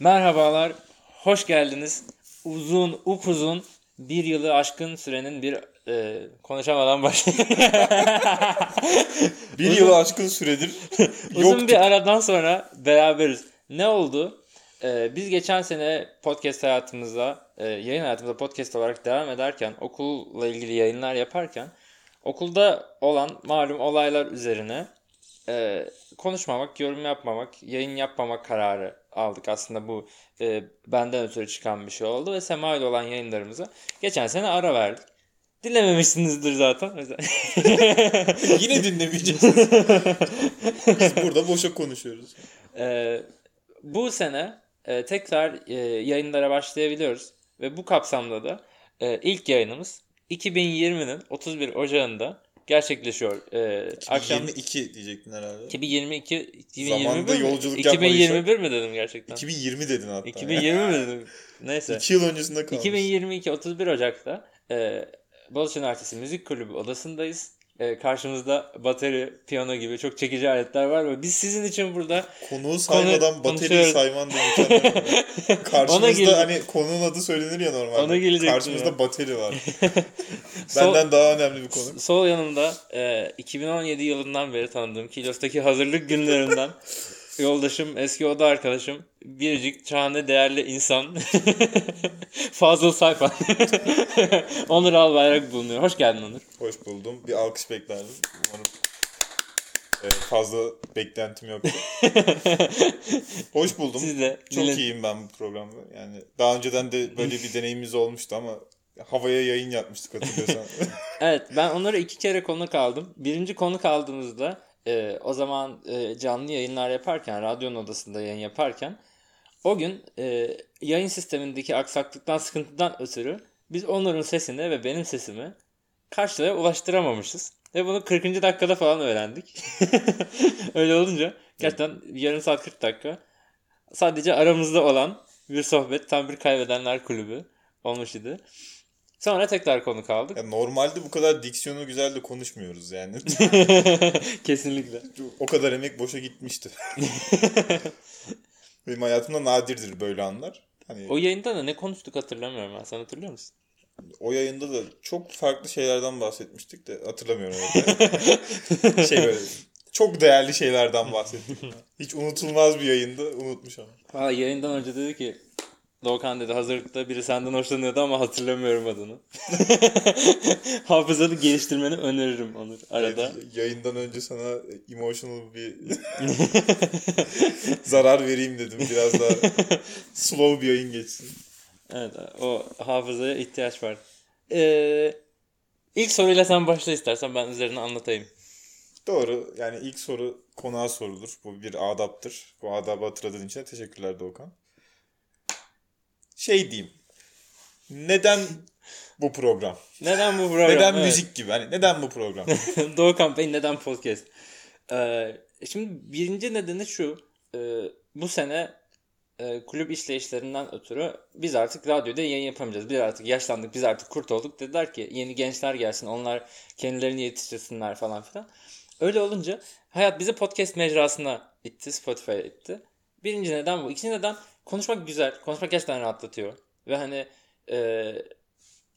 Merhabalar, hoş geldiniz. Uzun, upuzun bir yılı aşkın sürenin bir e, konuşamadan başlayayım. Bir yılı aşkın süredir Uzun yoktuk. bir aradan sonra beraberiz. Ne oldu? Ee, biz geçen sene podcast hayatımıza, e, yayın hayatımıza podcast olarak devam ederken, okulla ilgili yayınlar yaparken, okulda olan malum olaylar üzerine e, konuşmamak, yorum yapmamak, yayın yapmamak kararı aldık. Aslında bu e, benden ötürü çıkan bir şey oldu ve Sema ile olan yayınlarımıza geçen sene ara verdik. Dinlememişsinizdir zaten. Yine dinlemeyeceğiz. Biz burada boşa konuşuyoruz. Ee, bu sene e, tekrar e, yayınlara başlayabiliyoruz. Ve bu kapsamda da e, ilk yayınımız 2020'nin 31 Ocağı'nda gerçekleşiyor. E, akşam 22 diyecektin herhalde. 2022 2021 Zamanda mi? yolculuk 2021 mi dedim gerçekten? 2020 dedin hatta. 2020 mi dedim? Neyse. 2 yıl öncesinde kalmış. 2022 31 Ocak'ta e, Boğaziçi Üniversitesi Müzik Kulübü odasındayız. E, karşımızda bateri, piyano gibi çok çekici aletler var ve biz sizin için burada Konuğu saymadan Konu- bateriyi sayman. Ona Karşımızda hani konuğun adı söylenir ya normalde. Ona gelecektim Karşımızda ya. bateri var. Sol- Benden daha önemli bir konu. Sol yanımda e, 2017 yılından beri tanıdığım Kilos'taki hazırlık günlerinden yoldaşım, eski oda arkadaşım, biricik şahane değerli insan Fazıl Sayfan. Onur Albayrak bulunuyor. Hoş geldin Onur. Hoş buldum. Bir alkış beklerdim. Umarım e, fazla beklentim yok. Hoş buldum. Siz de Çok bilin- iyiyim ben bu programda. Yani daha önceden de böyle bir deneyimimiz olmuştu ama havaya yayın yapmıştık hatırlıyorsan. Evet ben Onur'a iki kere konuk aldım. Birinci konuk aldığımızda e, o zaman e, canlı yayınlar yaparken, radyonun odasında yayın yaparken o gün e, yayın sistemindeki aksaklıktan, sıkıntıdan ötürü biz Onur'un sesini ve benim sesimi karşıya ulaştıramamışız. Ve bunu 40. dakikada falan öğrendik. Öyle olunca gerçekten yarım saat 40 dakika sadece aramızda olan bir sohbet tam bir kaybedenler kulübü olmuş idi. Sonra tekrar konuk aldık. Ya normalde bu kadar diksiyonu güzel de konuşmuyoruz yani. Kesinlikle. o kadar emek boşa gitmişti. Benim hayatımda nadirdir böyle anlar. Hani O yayında da ne konuştuk hatırlamıyorum ben. Sen hatırlıyor musun? o yayında da çok farklı şeylerden bahsetmiştik de hatırlamıyorum. şey böyle çok değerli şeylerden bahsettik. Hiç unutulmaz bir yayında unutmuş ama. Valla yayından önce dedi ki Doğukan dedi hazırlıkta biri senden hoşlanıyordu ama hatırlamıyorum adını. Hafızanı geliştirmeni öneririm Onur arada. Evet, yayından önce sana emotional bir zarar vereyim dedim. Biraz daha slow bir yayın geçsin. Evet o hafızaya ihtiyaç var. Ee, ilk soruyla sen başla istersen ben üzerine anlatayım. Doğru. Yani ilk soru konuğa sorulur. Bu bir adaptır. Bu adabı hatırladığın için teşekkürler Doğukan. Şey diyeyim. Neden bu program? Neden bu program? Neden Evet. müzik gibi? Hani neden bu program? Doğukan Bey neden podcast? Ee, şimdi birinci nedeni şu. Ee, bu sene e, kulüp işleyişlerinden ötürü biz artık radyoda yayın yapamayacağız. Biz artık yaşlandık, biz artık kurt olduk. Dediler ki yeni gençler gelsin, onlar kendilerini yetiştirsinler falan filan. Öyle olunca hayat bizi podcast mecrasına itti, Spotify'a itti. Birinci neden bu. İkinci neden konuşmak güzel. Konuşmak gerçekten rahatlatıyor. Ve hani e,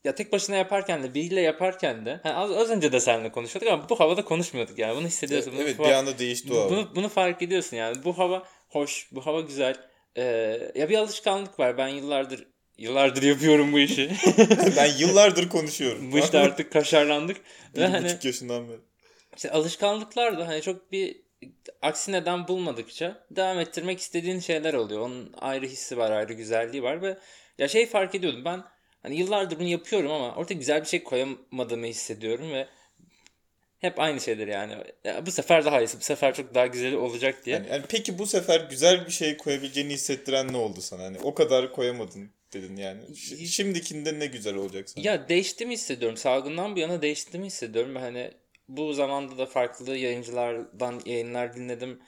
ya tek başına yaparken de biriyle yaparken de hani az, az önce de seninle konuşuyorduk ama bu havada konuşmuyorduk yani bunu hissediyorsun. Bunu evet fa- bir anda değişti o. hava. bunu, bunu fark ediyorsun yani bu hava hoş bu hava güzel Ee, ya bir alışkanlık var ben yıllardır yıllardır yapıyorum bu işi ben yıllardır konuşuyorum. bu işte artık kaşarlandık ve Bir hani buçuk yaşından beri. işte alışkanlıklar da hani çok bir aksi neden bulmadıkça devam ettirmek istediğin şeyler oluyor. Onun ayrı hissi var, ayrı güzelliği var ve ya şey fark ediyordum ben hani yıllardır bunu yapıyorum ama ortaya güzel bir şey koyamadığımı hissediyorum ve hep aynı şeyler yani. Ya bu sefer daha iyisi, bu sefer çok daha güzeli olacak diye. Yani, yani peki bu sefer güzel bir şey koyabileceğini hissettiren ne oldu sana? Hani o kadar koyamadın dedin yani. Ş- Şimdikinde ne güzel olacak sana? Ya değiştiğimi hissediyorum. Salgından bu yana değiştiğimi hissediyorum. Hani bu zamanda da farklı yayıncılardan yayınlar dinledim.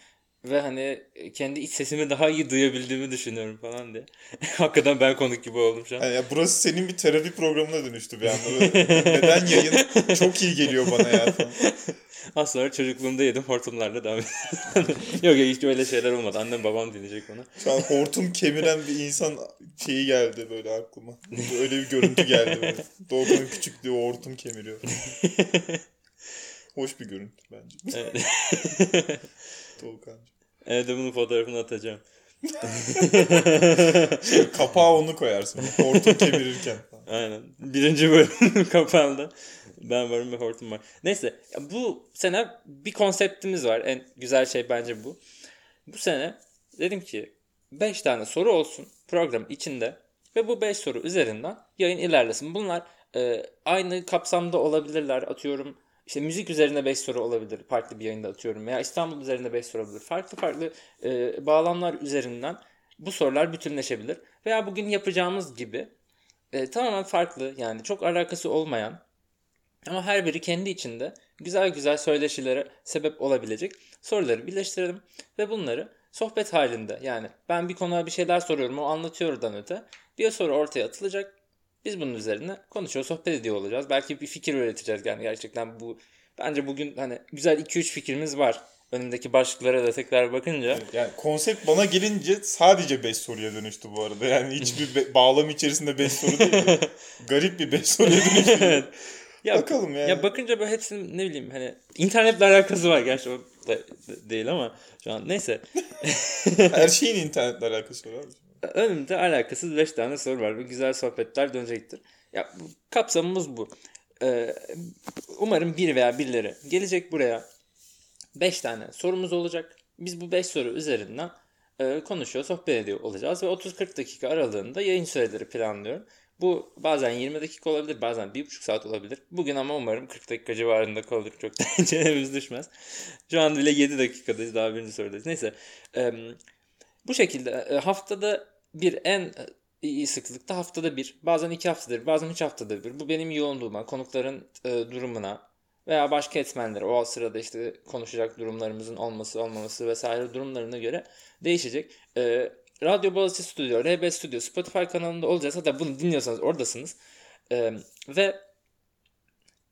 ve hani kendi iç sesimi daha iyi duyabildiğimi düşünüyorum falan diye. Hakikaten ben konuk gibi oldum şu an. Yani ya burası senin bir terapi programına dönüştü bir anda. Neden yayın çok iyi geliyor bana ya. Az sonra çocukluğumda yedim hortumlarla devam ediyorum. yok yok hiç öyle şeyler olmadı. Annem babam dinleyecek onu. Şu an hortum kemiren bir insan şeyi geldi böyle aklıma. Öyle bir görüntü geldi. Doğukan'ın küçüklüğü hortum kemiriyor. Hoş bir görüntü bence. Evet. Doğukan'cığım. Evde bunun fotoğrafını atacağım. Kapağa onu koyarsın. Hortum kemirirken. Aynen. Birinci bölüm kapağında. Ben varım ve hortum var. Neyse bu sene bir konseptimiz var. En güzel şey bence bu. Bu sene dedim ki 5 tane soru olsun program içinde ve bu 5 soru üzerinden yayın ilerlesin. Bunlar e, aynı kapsamda olabilirler. Atıyorum işte müzik üzerine 5 soru olabilir. Farklı bir yayında atıyorum. Veya İstanbul üzerine 5 soru olabilir. Farklı farklı e, bağlamlar üzerinden bu sorular bütünleşebilir. Veya bugün yapacağımız gibi e, tamamen farklı yani çok alakası olmayan ama her biri kendi içinde güzel güzel söyleşilere sebep olabilecek soruları birleştirelim ve bunları sohbet halinde yani ben bir konuya bir şeyler soruyorum o anlatıyordan öte bir soru ortaya atılacak. Biz bunun üzerine konuşuyor, sohbet ediyor olacağız. Belki bir fikir üreteceğiz yani gerçekten bu bence bugün hani güzel 2-3 fikrimiz var. Önündeki başlıklara da tekrar bakınca. Yani konsept bana gelince sadece 5 soruya dönüştü bu arada. Yani hiçbir be- bağlam içerisinde 5 soru değil. Garip bir 5 soruya dönüştü. Ya, Bakalım yani. Ya bakınca böyle hepsinin ne bileyim hani internetle alakası var gerçi o da da değil ama şu an neyse. Her şeyin internetle alakası var abi. Önümde alakasız 5 tane soru var ve güzel sohbetler dönecektir. Ya kapsamımız bu. Ee, umarım bir veya birileri gelecek buraya 5 tane sorumuz olacak. Biz bu 5 soru üzerinden e, konuşuyor, sohbet ediyor olacağız ve 30-40 dakika aralığında yayın süreleri planlıyorum. Bu bazen 20 dakika olabilir, bazen 1,5 saat olabilir. Bugün ama umarım 40 dakika civarında kalır. Çok da çenemiz düşmez. Şu an bile 7 dakikadayız, daha birinci sorudayız. Neyse. E, bu şekilde e, haftada bir en e, iyi sıklıkta haftada bir. Bazen iki haftadır, bazen üç haftada bir. Bu benim yoğunluğuma, konukların e, durumuna veya başka etmenlere o sırada işte konuşacak durumlarımızın olması olmaması vesaire durumlarına göre değişecek. E, Radyo Boğaziçi Stüdyo, RB Stüdyo, Spotify kanalında olacağız. Hatta bunu dinliyorsanız oradasınız. E, ve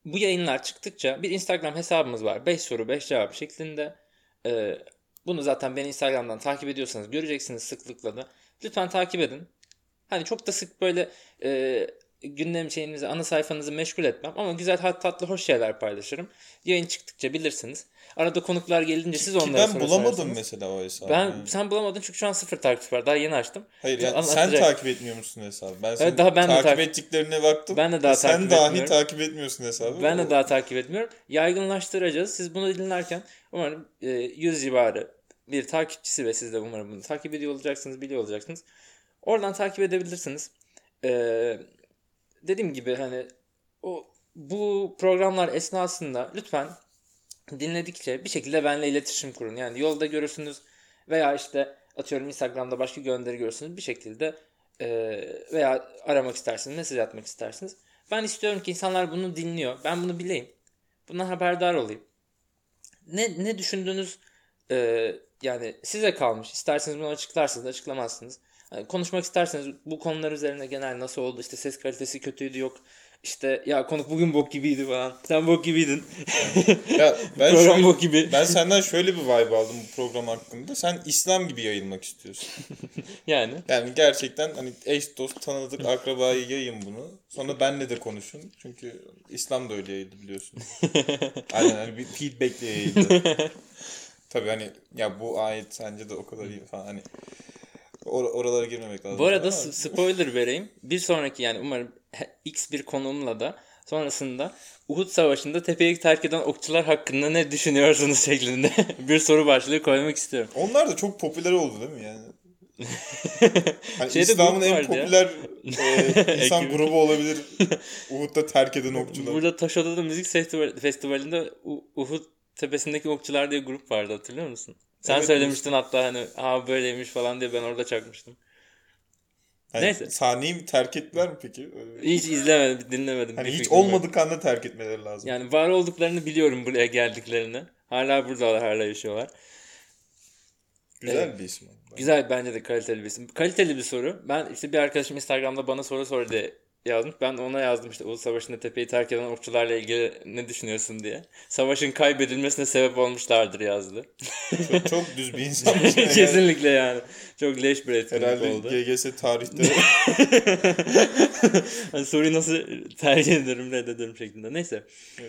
bu yayınlar çıktıkça bir Instagram hesabımız var. 5 soru 5 cevap şeklinde. E, bunu zaten beni Instagram'dan takip ediyorsanız göreceksiniz sıklıkla da. Lütfen takip edin. Hani çok da sık böyle e, gündem şeyinizi, ana sayfanızı meşgul etmem ama güzel tatlı, tatlı hoş şeyler paylaşırım. Yayın çıktıkça bilirsiniz. Arada konuklar gelince siz onlara ben bulamadım mesela o hesabı. Ben yani. sen bulamadın çünkü şu an sıfır takip var. Daha yeni açtım. Hayır yani sen takip etmiyor musun hesabı? Ben senin daha ben de takip takip- ettiklerine baktım. Ben de daha sen takip dahi etmiyorum. takip etmiyorsun hesabı. Ben de O- daha takip etmiyorum. Yaygınlaştıracağız. Siz bunu dinlerken umarım e, 100 civarı bir takipçisi ve siz de umarım bunu takip ediyor olacaksınız, biliyor olacaksınız. Oradan takip edebilirsiniz. Ee, dediğim gibi hani o bu programlar esnasında lütfen dinledikçe bir şekilde benimle iletişim kurun. Yani yolda görürsünüz veya işte atıyorum Instagram'da başka gönderi görürsünüz bir şekilde e, veya aramak istersiniz, mesaj atmak istersiniz. Ben istiyorum ki insanlar bunu dinliyor. Ben bunu bileyim. Bundan haberdar olayım. Ne ne düşündüğünüz e, yani size kalmış. İsterseniz bunu açıklarsınız, açıklamazsınız. Hani konuşmak isterseniz bu konular üzerine genel nasıl oldu? İşte ses kalitesi kötüydü yok. İşte ya konuk bugün bok gibiydi falan. Sen bok gibiydin. Ya ben Program şöyle- bok gibi. Ben senden şöyle bir vibe aldım bu program hakkında. Sen İslam gibi yayılmak istiyorsun. Yani. Yani gerçekten hani eş dost tanıdık akrabayı yayın bunu. Sonra benle de konuşun. Çünkü İslam da öyle yayıldı biliyorsun. Aynen hani bir feedback'le yayıldı. Tabii hani ya bu ayet sence de o kadar iyi falan hani or- oralara girmemek lazım. Bu arada Ama spoiler vereyim. Bir sonraki yani umarım X bir konuğumla da sonrasında Uhud Savaşı'nda tepeyi terk eden okçular hakkında ne düşünüyorsunuz şeklinde bir soru başlığı koymak istiyorum. onlar da çok popüler oldu değil mi yani? Hani Şeyde İslam'ın en popüler e, insan grubu olabilir. Uhud'da terk eden okçular. Burada Taşoda'da müzik festival, festivalinde Uhud tepesindeki okçular diye grup vardı hatırlıyor musun? Sen Evet, söylemiştin hatta hani ha böyleymiş falan diye ben orada çakmıştım. Hani Neyse. Sahneyi mi terk ettiler mi peki? Hiç izlemedim, dinlemedim. Hani hiç olmadık anda terk etmeleri lazım. Yani var olduklarını biliyorum buraya geldiklerini. Hala buradalar, hala yaşıyorlar. Güzel Evet. bir isim. Güzel bence de kaliteli bir isim. Kaliteli bir soru. Ben işte bir arkadaşım Instagram'da bana soru diye yazmış. Ben de ona yazdım işte Ulus Savaşı'nda tepeyi terk eden okçularla ilgili ne düşünüyorsun diye. Savaşın kaybedilmesine sebep olmuşlardır yazdı. Çok, çok düz bir insan. Kesinlikle yani. Çok leş bir etkinlik Herhalde oldu. GGS tarihte hani soruyu nasıl tercih ederim reddederim şeklinde. Neyse.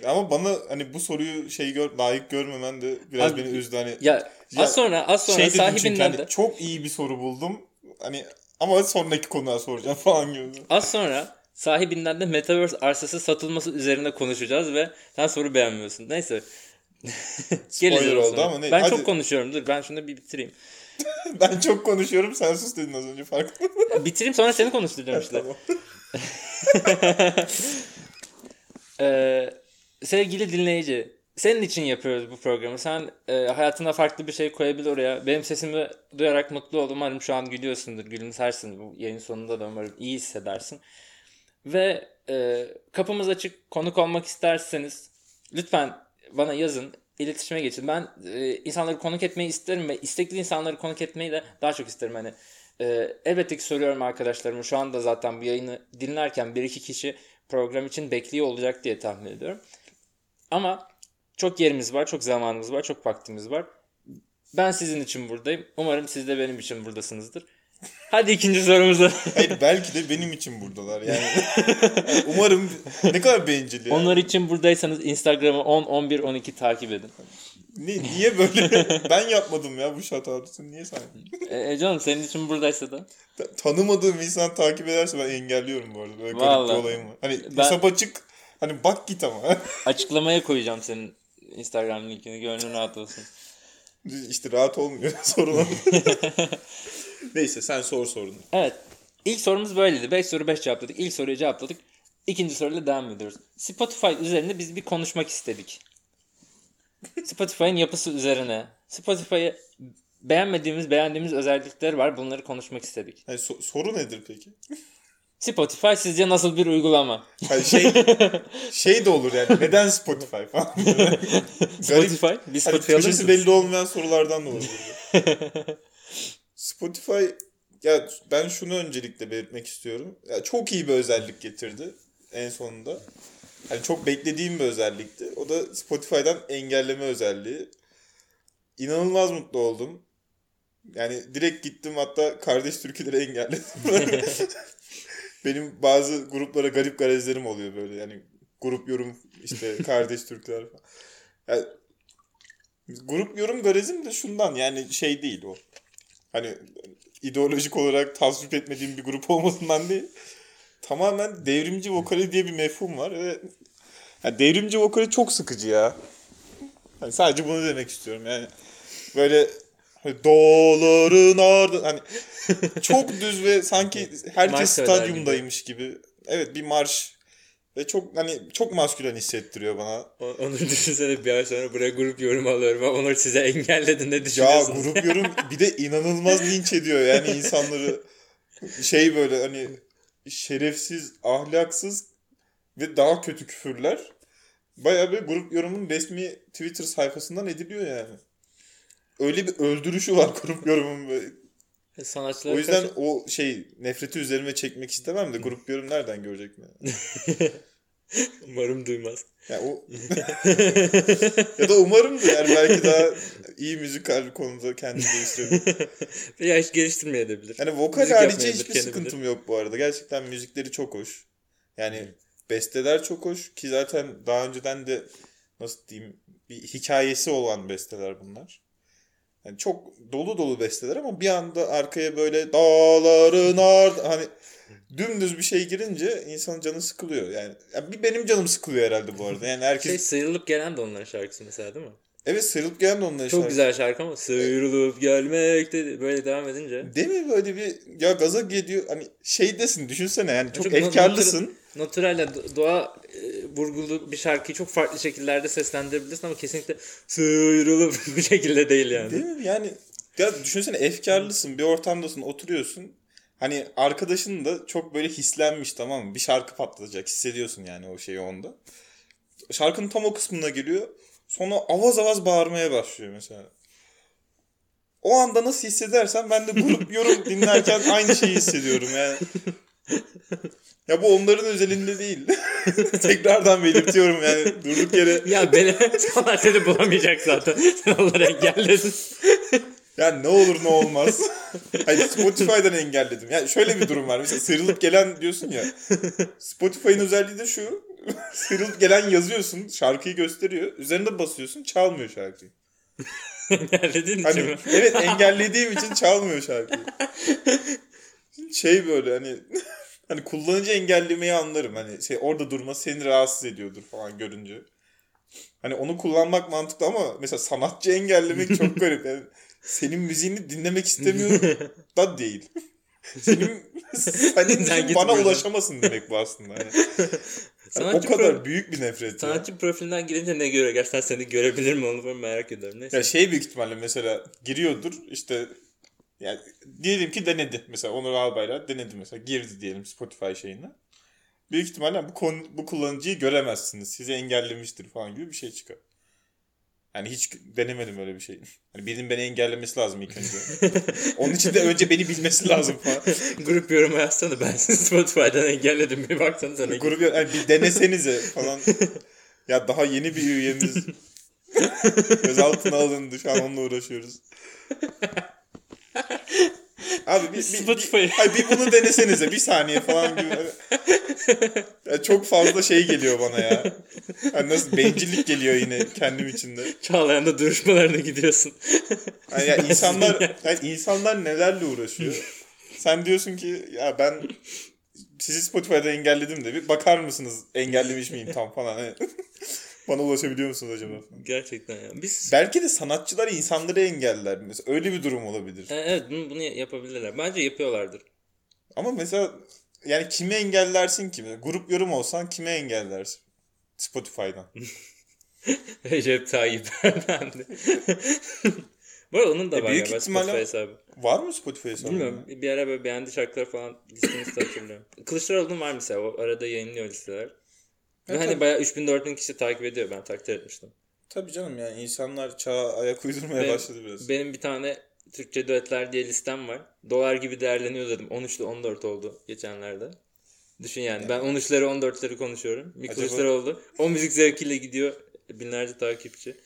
ama bana hani bu soruyu şey gör, layık görmemen de biraz Abi, beni üzdü hani. Ya, Ya, az sonra az sonra şey dedim çünkü sahibinden hani de çok iyi bir soru buldum. Hani ama sonraki konuya soracağım falan gibi. az sonra sahibinden de Metaverse arsası satılması üzerine konuşacağız ve sen soru beğenmiyorsun. Neyse. Spoiler oldu sonra. ama ne- Ben hadi. çok konuşuyorum. Dur ben şunu bir bitireyim. ben çok konuşuyorum sen sus dedin az önce mısın? bitireyim sonra seni konuşturacağım işte. Tamam. Ee, sevgili dinleyici, senin için yapıyoruz bu programı. Sen e, hayatına farklı bir şey koyabil oraya. Benim sesimi duyarak mutlu oldum. Umarım şu an gülüyorsundur, gülümsersin. Bu yayın sonunda da umarım iyi hissedersin. Ve e, kapımız açık. Konuk olmak isterseniz lütfen bana yazın. iletişime geçin. Ben e, insanları konuk etmeyi isterim ve istekli insanları konuk etmeyi de daha çok isterim. Hani e, elbette ki soruyorum arkadaşlarıma. Şu anda zaten bu yayını dinlerken bir iki kişi program için bekliyor olacak diye tahmin ediyorum. Ama çok yerimiz var, çok zamanımız var, çok vaktimiz var. Ben sizin için buradayım. Umarım siz de benim için buradasınızdır. Hadi ikinci sorumuza. Hayır belki de benim için buradalar yani. Umarım ne kadar bencil ya. Onlar için buradaysanız Instagram'ı 10, 11, 12 takip edin. Ne, niye böyle? ben yapmadım ya bu şatatısı. Niye sen? E, e canım senin için buradaysa da. Ta- Tanımadığım insan takip ederse ben engelliyorum bu arada. Böyle garip Vallahi. bir olayım var. Hani Ben- hesap açık. Hani bak git ama. Açıklamaya koyacağım senin Instagram linkini. Gönlün rahat olsun. işte rahat olmuyor sorun. Neyse sen sor sorunu. Evet. İlk sorumuz böyleydi. 5 soru 5 cevapladık. İlk soruyu cevapladık. İkinci soruyla devam ediyoruz. Spotify üzerinde biz bir konuşmak istedik. Spotify'ın yapısı üzerine. Spotify'ı beğenmediğimiz, beğendiğimiz özellikleri var. Bunları konuşmak istedik. Hani so- soru nedir peki? Spotify sizce nasıl bir uygulama? Hani şey şey de olur yani. Neden Spotify falan. Garip. Spotify? Bir Hani Spotify mısınız? belli olmayan sorulardan da olur. Spotify ya ben şunu öncelikle belirtmek istiyorum. Ya çok iyi bir özellik getirdi en sonunda. Hani çok beklediğim bir özellikti. O da Spotify'dan engelleme özelliği. İnanılmaz mutlu oldum. Yani direkt gittim hatta kardeş türküleri engelledim. Benim bazı gruplara garip garezlerim oluyor böyle. Yani grup yorum işte kardeş türküler falan. Yani grup yorum garezim de şundan yani şey değil o. Hani ideolojik olarak tasvip etmediğim bir grup olmasından değil. Tamamen devrimci vokali diye bir mefhum var ve yani devrimci vokali çok sıkıcı ya. Hani sadece bunu demek istiyorum yani. Böyle hani doların ardı hani çok düz ve sanki herkes stadyumdaymış gibi. Evet bir marş ve çok hani çok maskülen hissettiriyor bana. Onu düşünsene bir ay sonra buraya grup yorum alıyorum. ama Onur size engelledi ne Ya düşünüyorsunuz? grup yorum bir de inanılmaz linç ediyor yani insanları şey böyle hani şerefsiz, ahlaksız ve daha kötü küfürler. Bayağı bir grup yorumun resmi Twitter sayfasından ediliyor yani. Öyle bir öldürüşü var grup yorumun. Böyle. Sanatçılar O yüzden o şey nefreti üzerime çekmek istemem de grup yorum nereden görecek mi? umarım duymaz. Ya o ya da umarım da yani belki daha iyi müzikal konuda kendini geliştirebilir. Bir yaş geliştirmeyebilir. Yani vokal Müzik harici hiçbir kendi sıkıntım yok bu arada. Gerçekten müzikleri çok hoş. Yani besteler çok hoş ki zaten daha önceden de nasıl diyeyim bir hikayesi olan besteler bunlar. Yani çok dolu dolu besteler ama bir anda arkaya böyle dağların ard hani dümdüz bir şey girince insanın canı sıkılıyor. Yani, yani bir benim canım sıkılıyor herhalde bu arada. Yani herkes Şey sıyrılıp gelen de onların şarkısı mesela değil mi? evet sıyrılıp gelen de onların Çok şarkısı. güzel şarkı ama sıyrılıp gelmek dedi. Böyle devam edince. Değil mi böyle bir ya gaza geliyor hani şey desin düşünsene yani çok Çok efkarlısın. Natural'le do- doğa e, vurgulu bir şarkıyı çok farklı şekillerde seslendirebilirsin ama kesinlikle sıyrılıp bu şekilde değil yani. Değil mi? Yani ya düşünsene efkarlısın bir ortamdasın oturuyorsun. Hani arkadaşın da çok böyle hislenmiş tamam mı? Bir şarkı patlayacak hissediyorsun yani o şeyi onda. Şarkının tam o kısmına geliyor. Sonra avaz avaz bağırmaya başlıyor mesela. o anda nasıl hissedersem ben de grup yorum dinlerken aynı şeyi hissediyorum yani. Ya bu onların özelinde değil. Tekrardan belirtiyorum yani durduk yere. Ya beni sana seni bulamayacak zaten. Sen onları engelledin. Ya ne olur ne olmaz. Hayır Spotify'dan engelledim. Yani şöyle bir durum var. Mesela sıyrılıp gelen diyorsun ya. Spotify'ın özelliği de şu. sıyrılıp gelen yazıyorsun. Şarkıyı gösteriyor. Üzerinde basıyorsun. Çalmıyor şarkıyı. Engelledin Hani, için mi? evet engellediğim için çalmıyor şarkıyı. Şey böyle hani hani kullanıcı engellemeyi anlarım. Hani şey orada durması seni rahatsız ediyordur falan görünce. Hani onu kullanmak mantıklı ama mesela sanatçı engellemek çok garip. Yani senin müziğini dinlemek istemiyorum da değil. Senin, senin Sen müziğin git bana ulaşamasın demek bu aslında. Yani. Yani o kadar pro- büyük bir nefret. ya. Sanatçı profilinden girince ne göre gerçekten seni görebilir mi onu ben merak ediyorum. Neyse. Ya şey büyük ihtimalle mesela giriyordur işte yani diyelim ki denedi mesela Onur Albayrak denedi mesela girdi diyelim Spotify şeyine. Büyük ihtimalle bu konu, bu kullanıcıyı göremezsiniz. Sizi engellemiştir falan gibi bir şey çıkar. Yani hiç denemedim öyle bir şey. Hani birinin beni engellemesi lazım ilk önce. Onun için de önce beni bilmesi lazım falan. Grup yorumu yazsana ben sizi Spotify'dan engelledim bir baksana sana. Grup yani bir denesenize falan. Ya daha yeni bir üyemiz gözaltına alındı. Şu an onunla uğraşıyoruz. Abi bir, bir, bir, hayır, bir bunu denesenize bir saniye falan gibi. Ya çok fazla şey geliyor bana ya. Yani nasıl bencillik geliyor yine kendim içinde. Çağlayan'da duruşmalarına gidiyorsun. Yani ya insanlar yani insanlar nelerle uğraşıyor. Sen diyorsun ki ya ben sizi Spotify'da engelledim de bir bakar mısınız engellemiş miyim tam falan. Bana ulaşabiliyor musunuz acaba? Gerçekten ya. Biz Belki de sanatçılar insanları engeller. Mesela öyle bir durum olabilir. E, evet bunu, bunu yapabilirler. Bence yapıyorlardır. Ama mesela yani kimi engellersin ki? Mesela grup yorum olsan kime engellersin? Spotify'dan. Recep Tayyip Erdoğan. Bu arada onun da E, var büyük galiba ihtimalle- Spotify hesabı. Var mı Spotify hesabı? Bilmiyorum. Bir ara böyle beğendi şarkıları falan listesini de hatırlıyorum. Kılıçdaroğlu'nun var mesela. O arada yayınlıyor listeler. Ve Evet, hani tabii. bayağı 3000-4000 kişi takip ediyor. Ben takdir etmiştim. Tabii canım yani insanlar çağa ayak uydurmaya Benim- başladı biraz. Benim bir tane Türkçe düetler diye listem var. Dolar gibi değerleniyor dedim. 13'lü 14 oldu geçenlerde. Düşün yani. Ben 13'leri 14'leri konuşuyorum. Bir Acaba- Kılıçdaroğlu. O müzik zevkiyle gidiyor. Binlerce takipçi.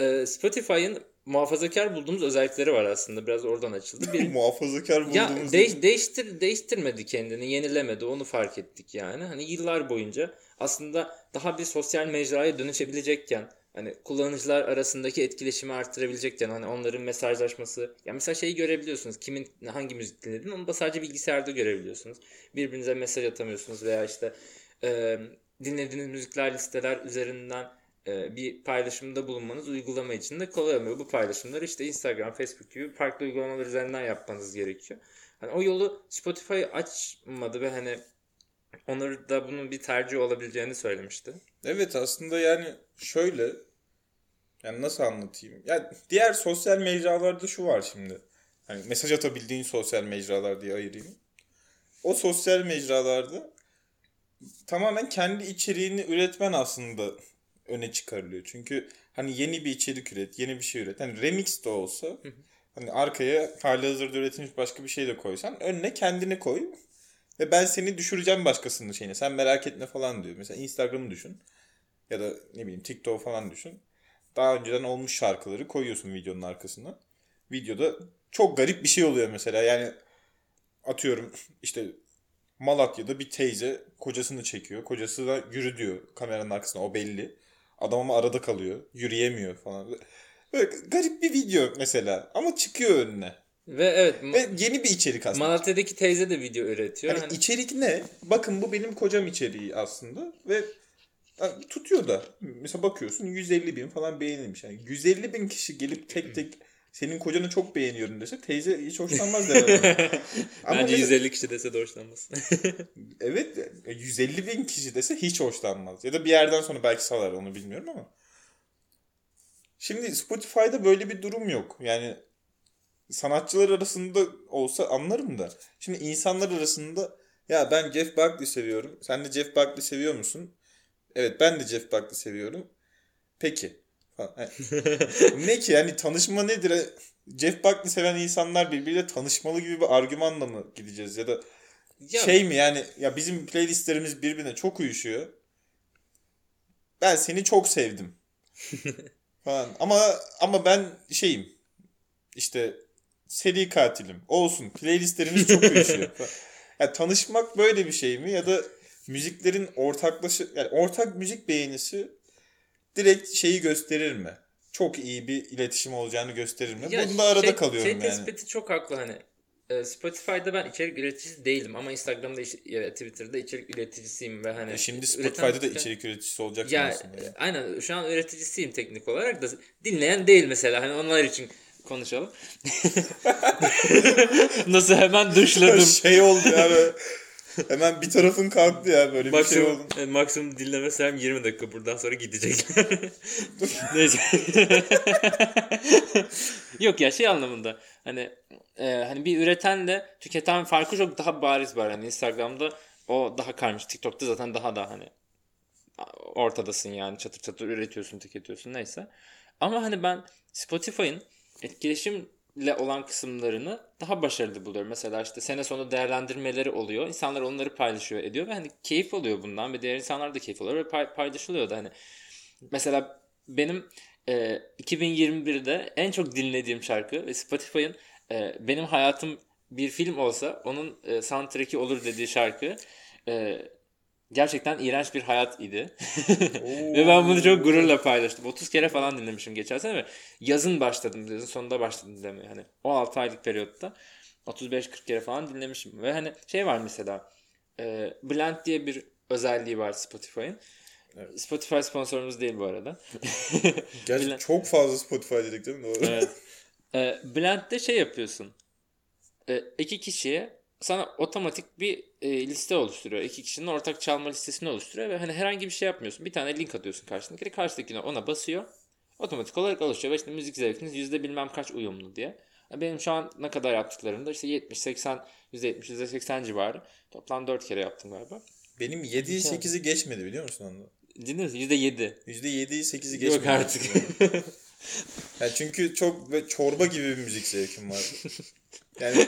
Ee, Spotify'ın muhafazakar bulduğumuz özellikleri var aslında. Biraz oradan açıldı. Bir, Muhafazakar ya bulduğumuz... değiş, değiştir değiştirmedi kendini, yenilemedi. Onu fark ettik yani. Hani yıllar boyunca aslında daha bir sosyal mecraya dönüşebilecekken hani kullanıcılar arasındaki etkileşimi arttırabilecekken hani onların mesajlaşması ya mesela şeyi görebiliyorsunuz. Kimin hangi müzik dinlediğini onu da sadece bilgisayarda görebiliyorsunuz. Birbirinize mesaj atamıyorsunuz veya işte e, dinlediğiniz müzikler listeler üzerinden bir paylaşımda bulunmanız uygulama için de kolay olmuyor. Bu paylaşımları işte Instagram, Facebook gibi farklı uygulamalar üzerinden yapmanız gerekiyor. Hani o yolu Spotify açmadı ve hani Onur da bunun bir tercih olabileceğini söylemişti. Evet aslında yani şöyle yani nasıl anlatayım? Yani diğer sosyal mecralarda şu var şimdi. Hani mesaj atabildiğin sosyal mecralar diye ayırayım. O sosyal mecralarda tamamen kendi içeriğini üretmen aslında öne çıkarılıyor. Çünkü hani yeni bir içerik üret, yeni bir şey üret. Hani remix de olsa hani arkaya hali hazırda üretilmiş başka bir şey de koysan önüne kendini koy. Ve ben seni düşüreceğim başkasının şeyine. Sen merak etme falan diyor. Mesela Instagram'ı düşün. Ya da ne bileyim TikTok falan düşün. Daha önceden olmuş şarkıları koyuyorsun videonun arkasına. Videoda çok garip bir şey oluyor mesela. Yani atıyorum işte Malatya'da bir teyze kocasını çekiyor. Kocası da yürü diyor kameranın arkasına o belli. Adam ama arada kalıyor. Yürüyemiyor falan. Böyle garip bir video mesela ama çıkıyor önüne. Ve evet Ve yeni bir içerik aslında. Malatya'daki teyze de video üretiyor. Yani Hani içerik ne? Bakın bu benim kocam içeriği aslında ve tutuyor da. Mesela bakıyorsun 150 bin falan beğenilmiş. Yani 150 bin kişi gelip tek tek senin kocanı çok beğeniyorum dese teyze hiç hoşlanmaz der. Ama Bence mesela- 150 kişi dese de hoşlanmaz. Evet 150 bin kişi dese hiç hoşlanmaz. Ya da bir yerden sonra belki salar onu bilmiyorum ama. Şimdi Spotify'da böyle bir durum yok. Yani sanatçılar arasında olsa anlarım da. Şimdi insanlar arasında ya ben Jeff Buckley seviyorum. Sen de Jeff Buckley seviyor musun? Evet ben de Jeff Buckley seviyorum. Peki. Yani, ne ki yani tanışma nedir? E, Jeff Buckley seven insanlar birbiriyle tanışmalı gibi bir argümanla mı gideceğiz ya da Ya, şey mi yani ya bizim playlistlerimiz birbirine çok uyuşuyor. Ben seni çok sevdim. falan. Ama ama ben şeyim. işte seri katilim. Olsun. Playlistlerimiz çok uyuşuyor. falan. ya tanışmak böyle bir şey mi ya da müziklerin ortaklaşı yani ortak müzik beğenisi direkt şeyi gösterir mi? Çok iyi bir iletişim olacağını gösterir mi? Ya Bunda arada şey, kalıyorum şey yani. tespiti çok haklı hani. E, Spotify'da ben içerik üreticisi değilim ama Instagram'da ya Twitter'da içerik üreticisiyim ve hani E şimdi üreten- Spotify'da da içerik üreticisi olacaksın ya aslında. e, aynen şu an üreticisiyim teknik olarak da dinleyen değil mesela hani onlar için konuşalım. Nasıl hemen dışladım. şey oldu ya böyle. Hemen bir tarafın kalktı ya böyle bir şey maksimum, oldu. e, maksimum dinleme sürem 20 dakika buradan sonra gidecekler. Neyse. Yok ya şey anlamında hani e, hani bir üretenle tüketen farkı çok daha bariz var. Hani Instagram'da o daha karmış. TikTok'ta zaten daha da hani ortadasın yani çatır çatır üretiyorsun, tüketiyorsun neyse. Ama hani ben Spotify'ın etkileşimle olan kısımlarını daha başarılı buluyorum. Mesela işte sene sonu değerlendirmeleri oluyor. İnsanlar onları paylaşıyor ediyor ve hani keyif alıyor bundan ve diğer insanlar da keyif alıyor ve pay- paylaşılıyor da hani. Mesela benim e, 2021'de en çok dinlediğim şarkı ve Spotify'ın e, benim hayatım bir film olsa onun e, soundtrack'i olur dediği şarkı e, gerçekten iğrenç bir hayat idi. ve ben bunu çok gururla paylaştım. 30 kere falan dinlemişim geçen sene ve yazın başladım. Yazın sonunda başladım demeye. Hani 16 aylık periyotta 35-40 kere falan dinlemişim. Ve hani şey var mesela e, Blend diye bir özelliği var Spotify'ın. Spotify sponsorumuz değil bu arada. Gerçi Bilen- çok fazla Spotify dedik değil mi? Doğru. Evet. E, Blend'de şey yapıyorsun. E, iki kişiye sana otomatik bir e, liste oluşturuyor. İki kişinin ortak çalma listesini oluşturuyor ve hani herhangi bir şey yapmıyorsun. Bir tane link atıyorsun karşındakine. Karşıdakine ona basıyor. Otomatik olarak oluşuyor ve işte müzik zevkiniz yüzde bilmem kaç uyumlu diye. Benim şu an ne kadar yaptıklarımda işte 70, 80, %70, %80 civarı. Toplam 4 kere yaptım galiba. Benim 7'yi 8'i geçmedi biliyor musun onu? Dinlediniz mi? %7. %7'yi 8'i geçmedi. Yok artık. Yani çünkü çok çorba gibi bir müzik zevkim var. Yani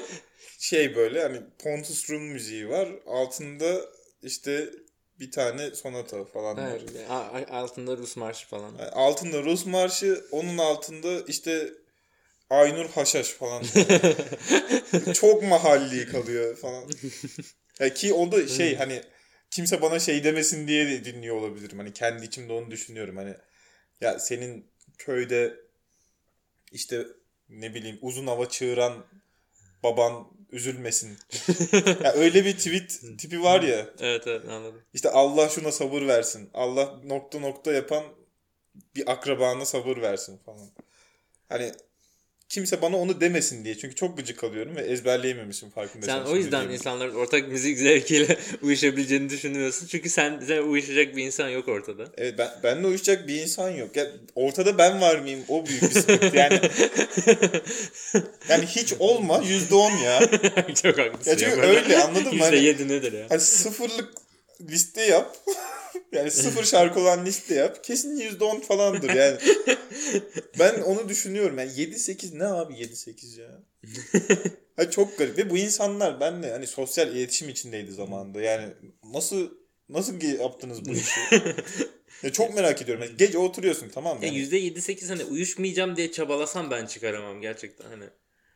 şey böyle hani Pontus Rum müziği var. Altında işte bir tane sonata falan var. Evet, altında Rus marşı falan. Yani altında Rus marşı, onun altında işte Aynur Haşhaş falan. Çok mahalli kalıyor falan. Ki o da şey hani kimse bana şey demesin diye de dinliyor olabilirim. Hani kendi içimde onu düşünüyorum. Hani ya senin köyde işte ne bileyim uzun hava çığıran baban üzülmesin. ya öyle bir tweet tipi var ya. Evet evet anladım. İşte Allah şuna sabır versin. Allah nokta nokta yapan bir akrabana sabır versin falan. Hani kimse bana onu demesin diye. Çünkü çok gıcık alıyorum ve ezberleyememişim farkındaysan. Sen o yüzden insanların ortak müzik zevkiyle uyuşabileceğini düşünüyorsun. Çünkü sen, sen uyuşacak bir insan yok ortada. Evet ben, benimle uyuşacak bir insan yok. Ya, ortada ben var mıyım? O büyük bir sıkıntı. Yani, yani hiç olma yüzde on ya. Çok haklısın. Ya çünkü böyle. öyle, anladın mı? Hani- %7 nedir ya? Hani sıfırlık liste yap. Yani sıfır şarkı olan liste yap. Kesin yüzde on falandır yani. ben onu düşünüyorum. Yani 7-8 ne abi 7-8 ya? ha, çok garip. Ve bu insanlar benle hani sosyal iletişim içindeydi zamanında. Yani nasıl nasıl yaptınız bu işi? ya çok merak ediyorum. Yani gece oturuyorsun tamam mı? Ya Yani, %7-8 hani uyuşmayacağım diye çabalasam ben çıkaramam gerçekten hani.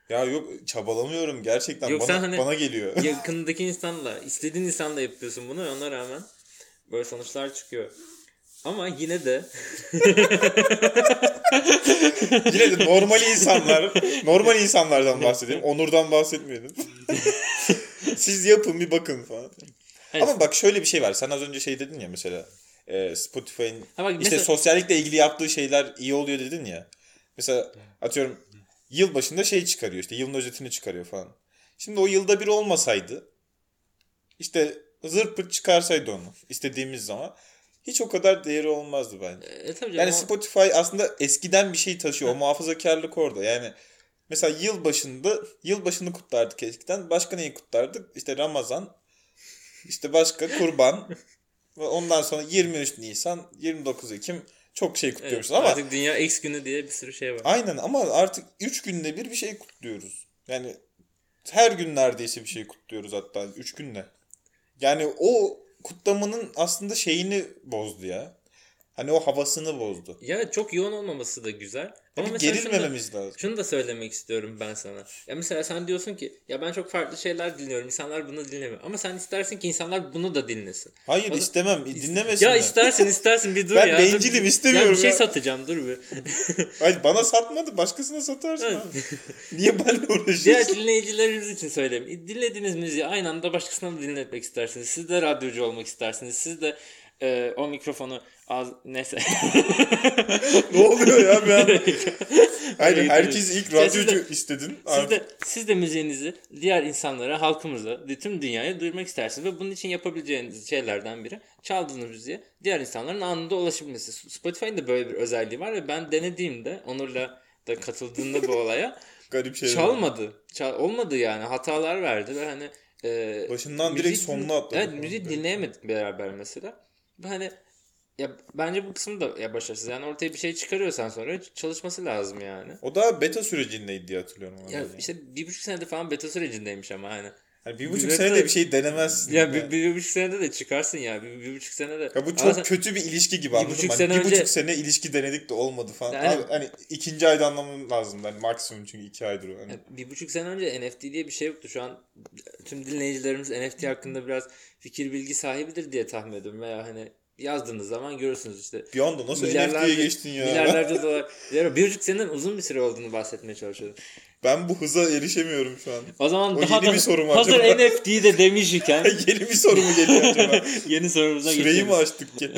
ya yok çabalamıyorum gerçekten. Yok, bana, sen hani- bana geliyor. Yakındaki insanla, istediğin insanla yapıyorsun bunu ona rağmen böyle sonuçlar çıkıyor. Ama yine de Yine de normal insanlar, normal insanlardan bahsedelim. Onur'dan bahsetmeyelim. Siz yapın bir bakın falan. Evet. Ama bak şöyle bir şey var. Sen az önce şey dedin ya mesela. e, Spotify'ın işte mesela- sosyallikle ilgili yaptığı şeyler iyi oluyor dedin ya. Mesela atıyorum yıl başında şey çıkarıyor işte yılın özetini çıkarıyor falan. Şimdi o yılda bir olmasaydı işte zırt pırt çıkarsaydı onu istediğimiz zaman hiç o kadar değeri olmazdı bence. e, tabii canım, Yani o- Spotify aslında eskiden bir şey taşıyor. O muhafazakarlık orada. Yani mesela yıl başında yıl başını kutlardık eskiden. Başka neyi kutlardık? İşte Ramazan. işte başka kurban. Ve ondan sonra 23 Nisan, 29 Ekim, çok şey Evet, kutluyoruz ama artık Dünya X günü diye bir sürü şey var. aynen ama artık 3 günde bir bir şey kutluyoruz. Yani her gün neredeyse bir şey kutluyoruz hatta 3 günde. Yani o kutlamanın aslında şeyini bozdu ya. Hani o havasını bozdu. Ya çok yoğun olmaması da güzel. Ama Bir mesela şunu da, gerilmememiz lazım. şunu da söylemek istiyorum ben sana. Ya mesela sen diyorsun ki ya ben çok farklı şeyler dinliyorum. İnsanlar bunu dinlemiyor. Ama sen istersin ki insanlar bunu da dinlesin. Hayır O da- istemem. Dinlemesinler. Ya istersin istersin bir dur Ben ya. bencilim, Dur. istemiyorum Ya bir şey ya. satacağım dur bir. Hayır bana satmadı. Başkasına satarsın Evet. abi. Niye Diğer uğraşıyorsun? dinleyicilerimiz için söyleyeyim. Dinlediğiniz müziği aynı anda başkasına da dinletmek istersiniz. Siz de radyocu olmak istersiniz. Siz de e, o mikrofonu az neyse. ne oluyor ya anda? Hayır herkes ilk siz radyocu de- istedin. Siz de, siz de müziğinizi diğer insanlara, halkımıza, tüm dünyaya duyurmak istersiniz. Ve bunun için yapabileceğiniz şeylerden biri çaldığınız müziğe diğer insanların anında ulaşabilmesi. Spotify'ın da böyle bir özelliği var ve ben denediğimde Onur'la da katıldığında bu olaya garip şeyler. çalmadı. Çal, olmadı yani. Hatalar verdi ve hani e, Başından direkt sonuna atladık. Evet müziği dinleyemedik beraber mesela. Hani ya bence bu kısım da ya başarısız. Yani ortaya bir şey çıkarıyorsan sonra çalışması lazım yani. O da beta sürecindeydi diye hatırlıyorum. Ya Ya, işte bir buçuk senedir falan beta sürecindeymiş ama hani. hani bir buçuk bir- senede bir şey denemezsin. Ya yani. bir, bir, buçuk senede de çıkarsın ya. Bir, bir buçuk senede. Ya bu çok sen- kötü bir ilişki gibi Bir anladın buçuk mı? sene Hani bir buçuk sene ilişki denedik de olmadı falan. Yani- Abi, hani ikinci ayda anlamam lazım. Hani maksimum çünkü iki aydır. Hani. Bir buçuk sene önce NFT diye bir şey yoktu. Şu an tüm dinleyicilerimiz NFT hakkında biraz fikir bilgi sahibidir diye tahmin ediyorum. Veya hani yazdığınız zaman görürsünüz işte. Bir anda nasıl NFT'ye geçtin ya? Milyarlarca dolar. Ya bir buçuk seneden uzun bir süre olduğunu bahsetmeye çalışıyorum. Ben bu hıza erişemiyorum şu an. O zaman O daha yeni da bir soru mu hazır acaba? NFT de demiş iken Yeni bir soru mu geliyor acaba? yeni sorumuza Süreyi geçelim. mi açtık ki?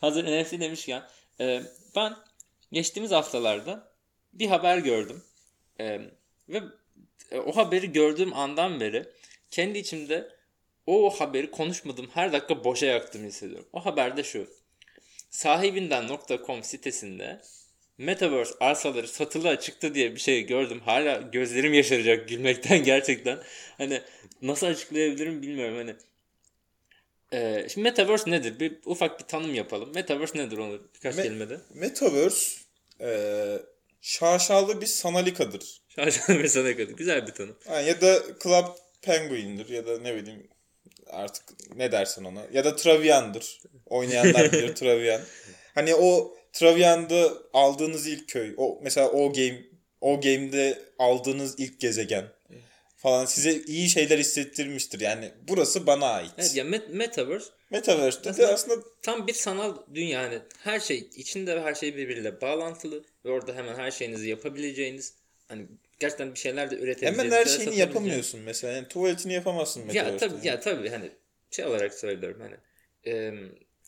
Hazır NFT demişken e, ben geçtiğimiz haftalarda bir haber gördüm. E, ve e, o haberi gördüğüm andan beri kendi içimde o haberi konuşmadığım her dakika boşa yaktığımı hissediyorum. O haber de şu. Sahibinden.com sitesinde Metaverse arsaları satılığa çıktı diye bir şey gördüm. Hala gözlerim yaşaracak gülmekten gerçekten. Hani nasıl açıklayabilirim bilmiyorum. Hani ee, şimdi Metaverse nedir? Bir ufak bir tanım yapalım. Metaverse nedir onu birkaç Me- kelimede? Metaverse e, şaşalı bir sanalikadır. Şarjlı bir sana kadar. Güzel bir tanım. Ha, ya da Club Penguin'dir ya da ne bileyim artık ne dersin ona. Ya da Travian'dır. Oynayanlar bilir Travian. Hani o Travian'da aldığınız ilk köy. O mesela o game o game'de aldığınız ilk gezegen falan size iyi şeyler hissettirmiştir. Yani burası bana ait. Evet ya Met- Metaverse Metaverse'de de Aslında- aslında tam bir sanal dünya. Yani her şey içinde ve her şey birbiriyle bağlantılı ve orada hemen her şeyinizi yapabileceğiniz hani gerçekten bir şeyler de üretebileceğiniz. hemen her ya şeyini yapamıyorsun mesela. Yani tuvaletini yapamazsın Ya Metaverse'de. tabii ya tabii hani şey olarak söylüyorum hani e,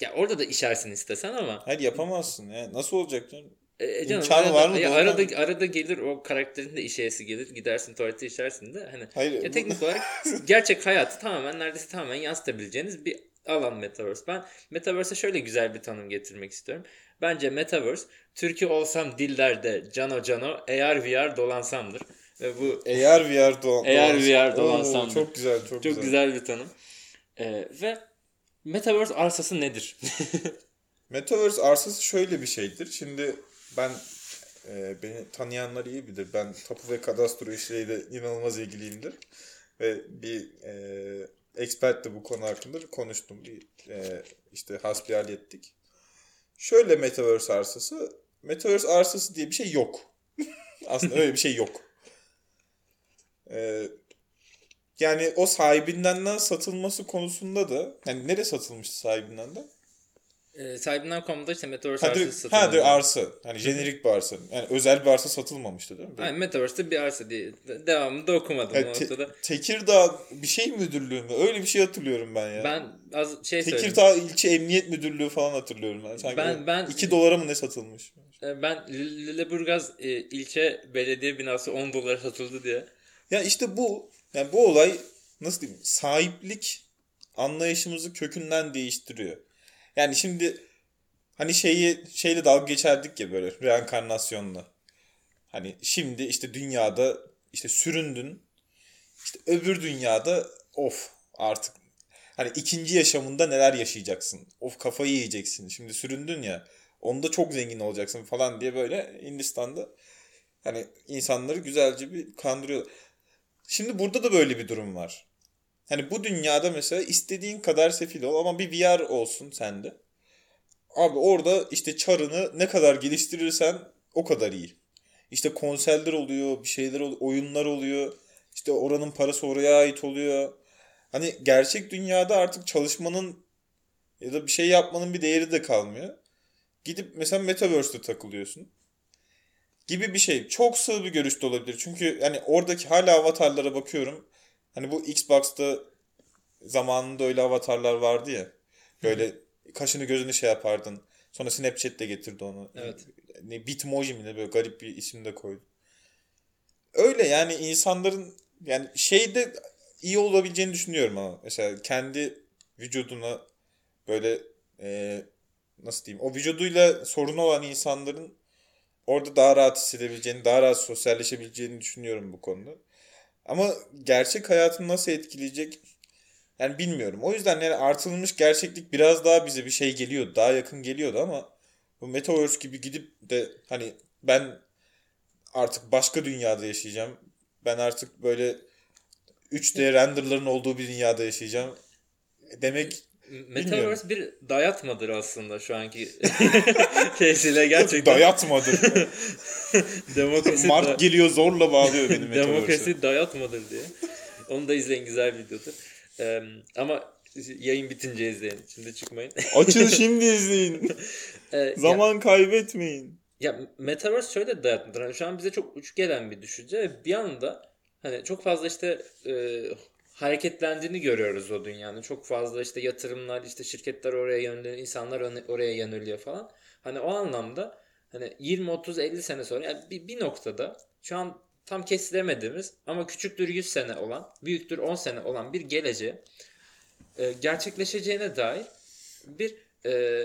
ya orada da işersin istesen ama Hayır yapamazsın. Yani nasıl olacak canım? E, canım, İmkanı arada, var mı? ya arada, arada gelir o karakterin de işeyesi gelir. Gidersin tuvalete işersin de. Hani Hayır. ya teknik olarak gerçek hayatı tamamen neredeyse tamamen yansıtabileceğiniz bir alan Metaverse. Ben Metaverse'e şöyle güzel bir tanım getirmek istiyorum. Bence Metaverse Türkiye olsam dillerde cano cano AR VR dolansamdır. Ve bu AR VR dolan. AR VR Oo, dolansam. Çok güzel, çok, çok güzel. güzel bir tanım. E, ve Metaverse arsası nedir? Metaverse arsası şöyle bir şeydir. Şimdi ben e, beni tanıyanlar iyi bilir. Ben tapu ve kadastro işleriyle inanılmaz ilgiliyimdir. Ve bir e, expert de bu konu hakkında konuştum. Bir e, işte hasbihal ettik. Şöyle Metaverse arsası. Metaverse arsası diye bir şey yok. Aslında öyle bir şey yok. E, yani o sahibinden satılması konusunda da hani nereye satılmıştı sahibinden de? E, sahibinden.com'da işte Metaverse Ha, arsası satılıyor. ha, direkt arsa. Hani jenerik bir arsa. Yani özel bir arsa satılmamıştı değil mi? Yani Metaverse'de bir arsa diye. De- Devamını da okumadım Yani o te- noktada. Tekirdağ bir şey müdürlüğü mü? Öyle bir şey hatırlıyorum ben ya. Ben az şey söyleyeyim. Tekirdağ ilçe emniyet müdürlüğü falan hatırlıyorum ben. Sanki Ben- ben, ben- 2 dolara mı ne satılmış? Ee, Ben Lü- Lüleburgaz e, ilçe belediye binası 10 dolara satıldı diye. Ya işte bu yani bu olay nasıl diyeyim? Sahiplik anlayışımızı kökünden değiştiriyor. Yani şimdi hani şeyi şeyle dalga geçerdik ya böyle reenkarnasyonla. Hani şimdi işte dünyada işte süründün. İşte öbür dünyada of artık hani ikinci yaşamında neler yaşayacaksın? Of kafayı yiyeceksin. Şimdi süründün ya. Onda çok zengin olacaksın falan diye böyle Hindistan'da hani insanları güzelce bir kandırıyor. Şimdi burada da böyle bir durum var. Hani bu dünyada mesela istediğin kadar sefil ol ama bir VR olsun sende. Abi orada işte çarını ne kadar geliştirirsen o kadar iyi. İşte konserler oluyor, bir şeyler oluyor, oyunlar oluyor. İşte oranın parası oraya ait oluyor. Hani gerçek dünyada artık çalışmanın ya da bir şey yapmanın bir değeri de kalmıyor. Gidip mesela Metaverse'de takılıyorsun. Gibi bir şey. Çok sığ bir görüşte olabilir. Çünkü yani oradaki hala avatarlara bakıyorum. Hani bu Xbox'ta zamanında öyle avatarlar vardı ya. Böyle kaşını gözünü şey yapardın. Sonra Snapchat de getirdi onu. Evet. Ne Bitmoji mi ne böyle garip bir isim de koydu. Öyle yani insanların yani şeyde iyi olabileceğini düşünüyorum ama mesela kendi vücuduna böyle e, nasıl diyeyim o vücuduyla sorunu olan insanların orada daha rahat hissedebileceğini, daha rahat sosyalleşebileceğini düşünüyorum bu konuda. Ama gerçek hayatını nasıl etkileyecek yani bilmiyorum. O yüzden yani artılmış gerçeklik biraz daha bize bir şey geliyordu. Daha yakın geliyordu ama bu Metaverse gibi gidip de hani ben artık başka dünyada yaşayacağım. Ben artık böyle 3D renderların olduğu bir dünyada yaşayacağım. Demek Metaverse bir dayatmadır aslında şu anki şeysiyle gerçekten. dayatmadır. Demokrasi Mark da- geliyor zorla bağlıyor beni Metaverse'e. Demokrasi dayatmadır diye. Onu da izleyin güzel videodur. Ee, ama yayın bitince izleyin. Şimdi çıkmayın. Açın şimdi izleyin. Ee, ya- Zaman kaybetmeyin. Ya Metaverse şöyle dayatmadır. Hani şu an bize çok uç gelen bir düşünce bir anda hani çok fazla işte e, hareketlendiğini görüyoruz o dünyanın. Çok fazla işte yatırımlar, işte şirketler oraya yöneliyor, insanlar oraya yöneliyor falan. Hani o anlamda hani 20 30 50 sene sonra yani bir, bir noktada şu an tam kesilemediğimiz ama küçüktür 100 sene olan, büyüktür 10 sene olan bir geleceğe e, gerçekleşeceğine dair bir e,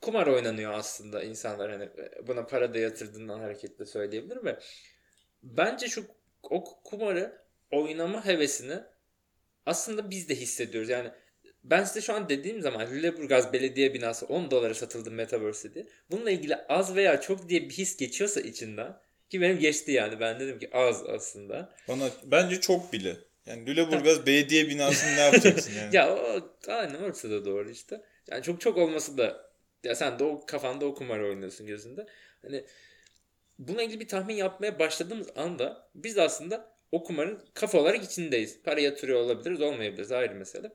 kumar oynanıyor aslında insanlar hani buna para da yatırdığından hareketle söyleyebilirim ve bence şu o kumarı oynama hevesini aslında biz de hissediyoruz. Yani ben size şu an dediğim zaman Lüleburgaz Belediye binası 10 dolara satıldı Metaverse diye. Bununla ilgili az veya çok diye bir his geçiyorsa içinden ki benim geçti yani ben dedim ki az aslında. Bana bence çok bile. Yani Lüleburgaz belediye binasını ne yapacaksın yani? Ya o aynen orası da doğru işte. Yani çok çok olması da ya sen de o kafanda o kumarı oynuyorsun gözünde. Hani buna ilgili bir tahmin yapmaya başladığımız anda biz aslında o kumarın kafa olarak içindeyiz. Para yatırıyor olabiliriz, olmayabiliriz ayrı mesele.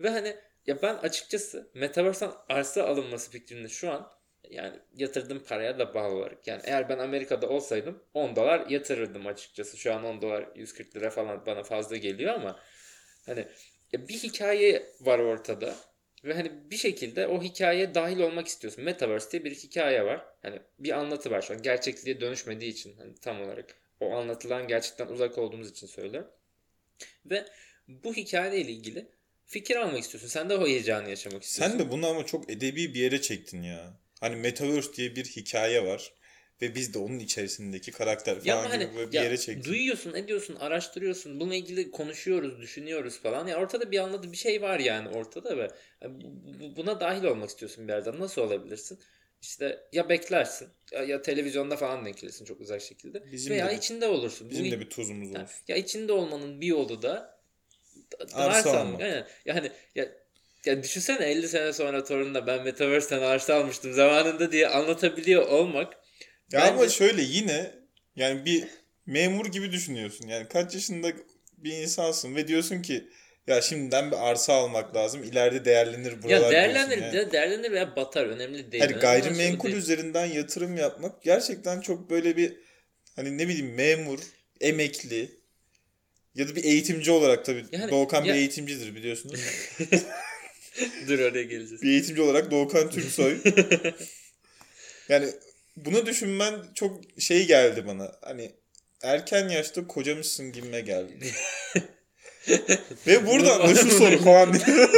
Ve hani ya ben açıkçası Metaverse'den arsa alınması fikrinde şu an yani yatırdığım paraya da bağlı olarak. Yani eğer ben Amerika'da olsaydım 10 dolar yatırırdım açıkçası. Şu an 10 dolar 140 lira falan bana fazla geliyor ama hani bir hikaye var ortada. Ve hani bir şekilde o hikayeye dahil olmak istiyorsun. Metaverse diye bir hikaye var. Hani bir anlatı var şu an. Gerçekliğe dönüşmediği için hani tam olarak o anlatılan gerçekten uzak olduğumuz için söylüyorum. Ve bu hikayeyle ilgili fikir almak istiyorsun. Sen de o heyecanı yaşamak istiyorsun. Sen de bunu ama çok edebi bir yere çektin ya. Hani Metaverse diye bir hikaye var. Ve biz de onun içerisindeki karakter Ya falan hani gibi böyle bir ya yere çektin. duyuyorsun, ediyorsun, araştırıyorsun. Bununla ilgili konuşuyoruz, düşünüyoruz falan. Ya ortada bir anladığı bir şey var yani ortada ve yani bu- bu- buna dahil olmak istiyorsun bir yerden. Nasıl olabilirsin? İşte ya beklersin ya, ya televizyonda falan denk gelirsin çok uzak şekilde. Bizim Veya de içinde olursun. Bizim Bu- de bir tuzumuz Ha, olsun. ya içinde olmanın bir yolu da Arsa almak. Aynen. Yani ya ya düşünsene 50 sene sonra torununa ben Metaverse'ten arsa almıştım zamanında diye anlatabiliyor olmak. Ya Bence- ama şöyle yine yani bir memur gibi düşünüyorsun. Yani kaç yaşında bir insansın ve diyorsun ki ya şimdiden bir arsa almak lazım. İleride değerlenir buralar Ya değerlenir, yani. de- değerlenir veya batar önemli değil. O gayrimenkul değil. üzerinden yatırım yapmak gerçekten çok böyle bir hani ne bileyim memur, emekli ya da bir eğitimci olarak tabii. Yani- Doğukan ya- bir eğitimcidir biliyorsunuz. Dur oraya geleceğiz. bir eğitimci olarak Doğukan Türksoy. yani bunu düşünmen çok şey geldi bana. Hani erken yaşta kocamışsın gibime geldi. Ve buradan da şu soru falan diye.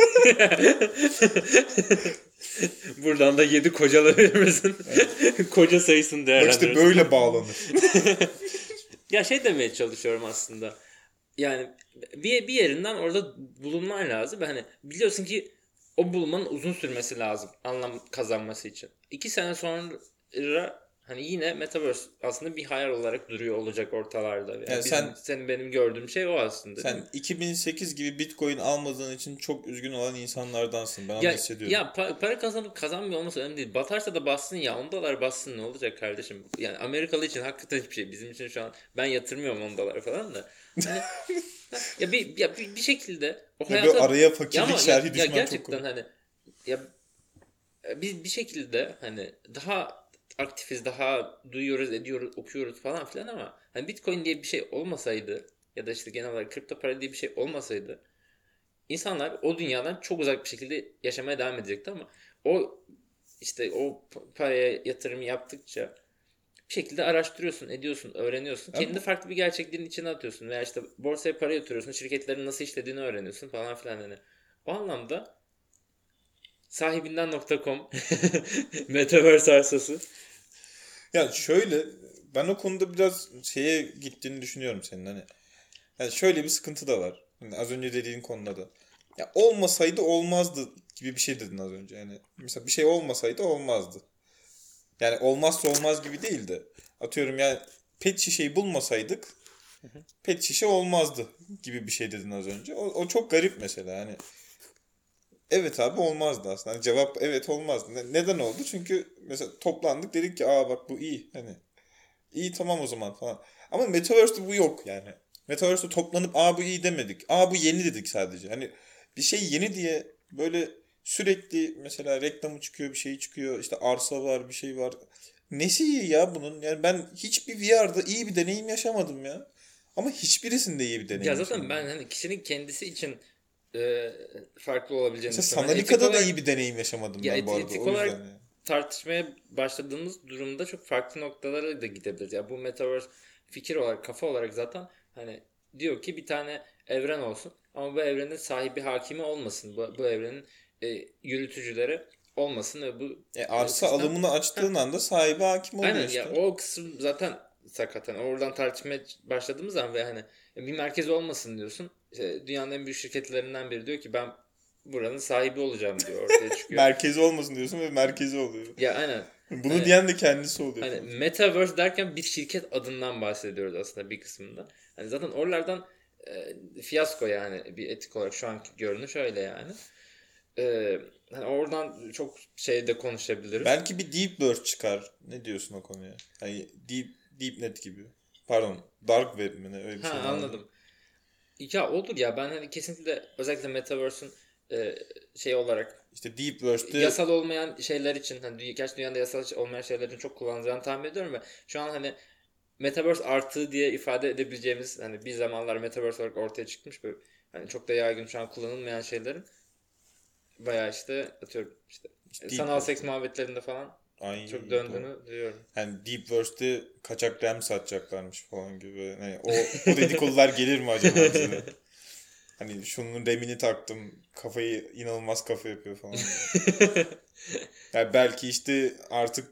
Buradan da 7 kocalarımızın koca sayısını Bak değerlendiriyoruz. işte böyle bağlanır. Ya şey demeye çalışıyorum aslında. Yani bir, bir yerinden orada bulunman lazım. Hani biliyorsun ki o bulmanın uzun sürmesi lazım anlam kazanması için. İki sene sonra hani yine Metaverse aslında bir hayal olarak duruyor olacak ortalarda. Yani, Yani sen- senin benim gördüğüm şey o aslında. Sen 2008 gibi Bitcoin almadığın için çok üzgün olan insanlardansın. Ben ya, hissediyorum. ya pa- para kazanıp kazanmıyor olması önemli değil. Batarsa da bassın ya 10 dolar bassın ne olacak kardeşim? Yani Amerikalı için hakikaten hiçbir şey. Bizim için şu an ben yatırmıyorum 10 dolar falan da. Hani, ya bir, ya bir, bir şekilde o hayata... böyle araya Ya fakirlik ya, şerhi ya düşman çok gerçekten hani ya bir, bir şekilde hani daha aktifiz, daha duyuyoruz, ediyoruz, okuyoruz falan filan ama hani Bitcoin diye bir şey olmasaydı ya da işte genel olarak kripto para diye bir şey olmasaydı insanlar o dünyadan çok uzak bir şekilde yaşamaya devam edecekti ama o işte o pa- paraya yatırım yaptıkça bir şekilde araştırıyorsun, ediyorsun, öğreniyorsun. Ama- Kendini farklı bir gerçekliğin içine atıyorsun. Veya işte borsaya para yatırıyorsun, şirketlerin nasıl işlediğini öğreniyorsun falan filan hani. O anlamda sahibinden.com Metaverse arsası. Ya şöyle ben o konuda biraz şeye gittiğini düşünüyorum senin hani. Yani şöyle bir sıkıntı da var. Hani az önce dediğin konuda da. Ya olmasaydı olmazdı gibi bir şey dedin az önce. Yani mesela bir şey olmasaydı olmazdı. Yani olmazsa olmaz gibi değil de. Atıyorum yani pet şişeyi bulmasaydık pet şişe olmazdı gibi bir şey dedin az önce. O, o çok garip mesela hani. Evet abi olmazdı aslında. Hani cevap evet olmazdı. Ne- neden oldu? Çünkü mesela toplandık dedik ki aa bak bu iyi. Hani iyi tamam o zaman falan. Ama Metaverse'de bu yok yani. Metaverse'de toplanıp aa bu iyi demedik. Aa bu yeni dedik sadece. Hani bir şey yeni diye böyle sürekli mesela reklamı çıkıyor bir şey çıkıyor. işte arsa var bir şey var. Nesi iyi ya bunun? Yani ben hiçbir VR'da iyi bir deneyim yaşamadım ya. Ama hiçbirisinde iyi bir deneyim Ya zaten yaşamadım. ben hani kişinin kendisi için e, farklı olabileceğini Mesela düşünüyorum. Yani etik Sanalika'da da iyi bir deneyim yaşamadım Ya ben bu arada. etik olarak- yani. tartışmaya başladığımız durumda çok farklı noktalara da gidebiliriz. Ya bu Metaverse fikir olarak, kafa olarak zaten hani diyor ki bir tane evren olsun ama bu evrenin sahibi hakimi olmasın. Bu, bu evrenin e, yürütücüleri olmasın ve bu E, arsa sistem- alımını açtığın anda sahibi hakim oluyor Aynen işte. ya o kısım zaten sakat. Hani oradan tartışmaya başladığımız zaman ve hani bir merkez olmasın diyorsun. İşte dünyanın en büyük şirketlerinden biri diyor ki ben buranın sahibi olacağım diyor ortaya çıkıyor. Merkezi olmasın diyorsun ve merkezi oluyor. ya aynen. Bunu Hani- diyen de kendisi oluyor. Hani Metaverse derken bir şirket adından bahsediyoruz aslında bir kısmında. Hani zaten oralardan e, fiyasko yani bir etik olarak şu anki görünüş öyle yani. E, hani oradan çok şey de konuşabiliriz. Belki bir Deep Web çıkar. Ne diyorsun o konuya? Hani Deep, DeepNet gibi. Pardon. Dark Web mi ne? Öyle bir ha şey var. anladım. Ya olur ya ben hani kesinlikle özellikle Metaverse'ün e, şey olarak İşte Deep Web'de yasal olmayan şeyler için hani gerçi dünyada yasal olmayan şeyler için çok kullanılacağını tahmin ediyorum ve şu an hani Metaverse artığı diye ifade edebileceğimiz hani bir zamanlar Metaverse olarak ortaya çıkmış böyle hani çok da yaygın şu an kullanılmayan şeylerin bayağı işte atıyorum işte İşte sanal seks muhabbetlerinde falan Ay, çok döndüğünü duyuyorum. Hani Deep Web'de kaçak RAM satacaklarmış falan gibi. Hani o, o dedikodular gelir mi acaba? Hani şunun RAM'ini taktım. Kafayı inanılmaz kafa yapıyor falan. yani belki işte artık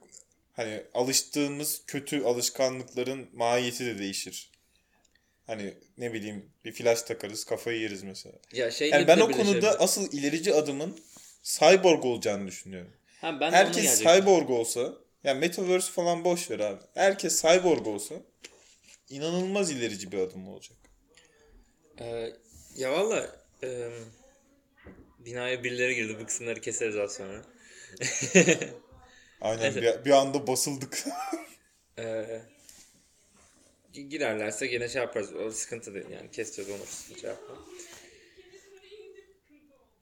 hani alıştığımız kötü alışkanlıkların mahiyeti de değişir. Hani ne bileyim bir flash takarız kafayı yeriz mesela. Ya şeyle Yani ben o konuda birleşebilir. asıl ilerici adımın cyborg olacağını düşünüyorum. Ha, ben Herkes cyborg olsa, yani metaverse falan boş ver abi. Herkes cyborg olsa inanılmaz ilerici bir adım olacak. Ee, ya valla e, binaya birileri girdi bu kısımları keseriz az sonra. Aynen bir, bir anda basıldık. Ee, gi- girerlerse gene şey yaparız. O sıkıntı değil yani keseceğiz onu şey yapma.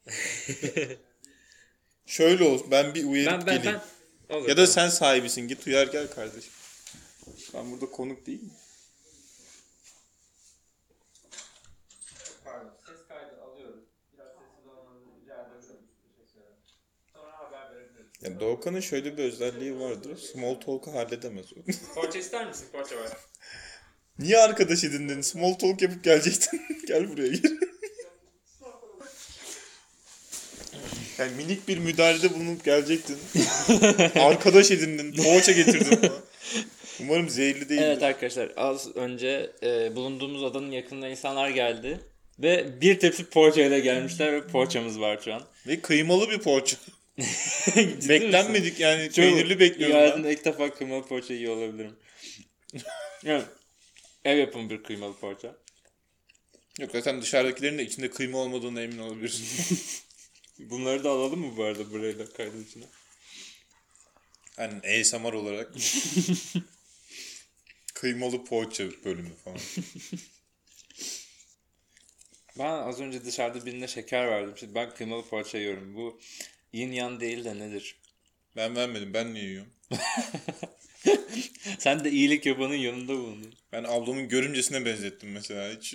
Şöyle olsun ben bir uyarıp Ben ben geleyim. ben olur, Ya da tamam. sen sahibisin git uyar gel kardeşim. Ben burada konuk değil mi? Pardon. Ses kaydı alıyoruz. Biraz sessiz olmanızı rica edebilirim. Teşekkür ederim. Sonra haber verebiliriz. Ya Doğukan'ın şöyle bir özelliği vardır. Small talk'u halledemez o. Poğaça ister misin? Poğaça var. Niye arkadaş edindin? Small talk yapıp gelecektin. gel buraya gel. Yani minik bir müdahalede bulunup gelecektin. arkadaş edindin. Poğaça getirdin falan. Umarım zehirli değildir. Evet arkadaşlar az önce e, bulunduğumuz adanın yakınında insanlar geldi. Ve bir tepsi poğaçayla gelmişler ve poğaçamız var şu an. Ve kıymalı bir poğaça. Beklenmedik misin? yani. Çok- Peynirli bekliyorum Hayatımda ilk defa kıymalı poğaça yiyor olabilirim. evet. Ev yapımı bir kıymalı poğaça. Yok zaten dışarıdakilerin de içinde kıyma olmadığına emin olabilirsin. Bunları da alalım mı bu arada buraya da kaydın içine? Yani ASMR olarak. kıymalı poğaça bölümü falan. Ben az önce dışarıda birine şeker verdim. Şimdi ben kıymalı poğaça yiyorum. Bu yin yan değil de nedir? Ben vermedim. Ben niye yiyorum? Sen de iyilik yapanın yanında bulundun. Ben ablamın görümcesine benzettim mesela hiç.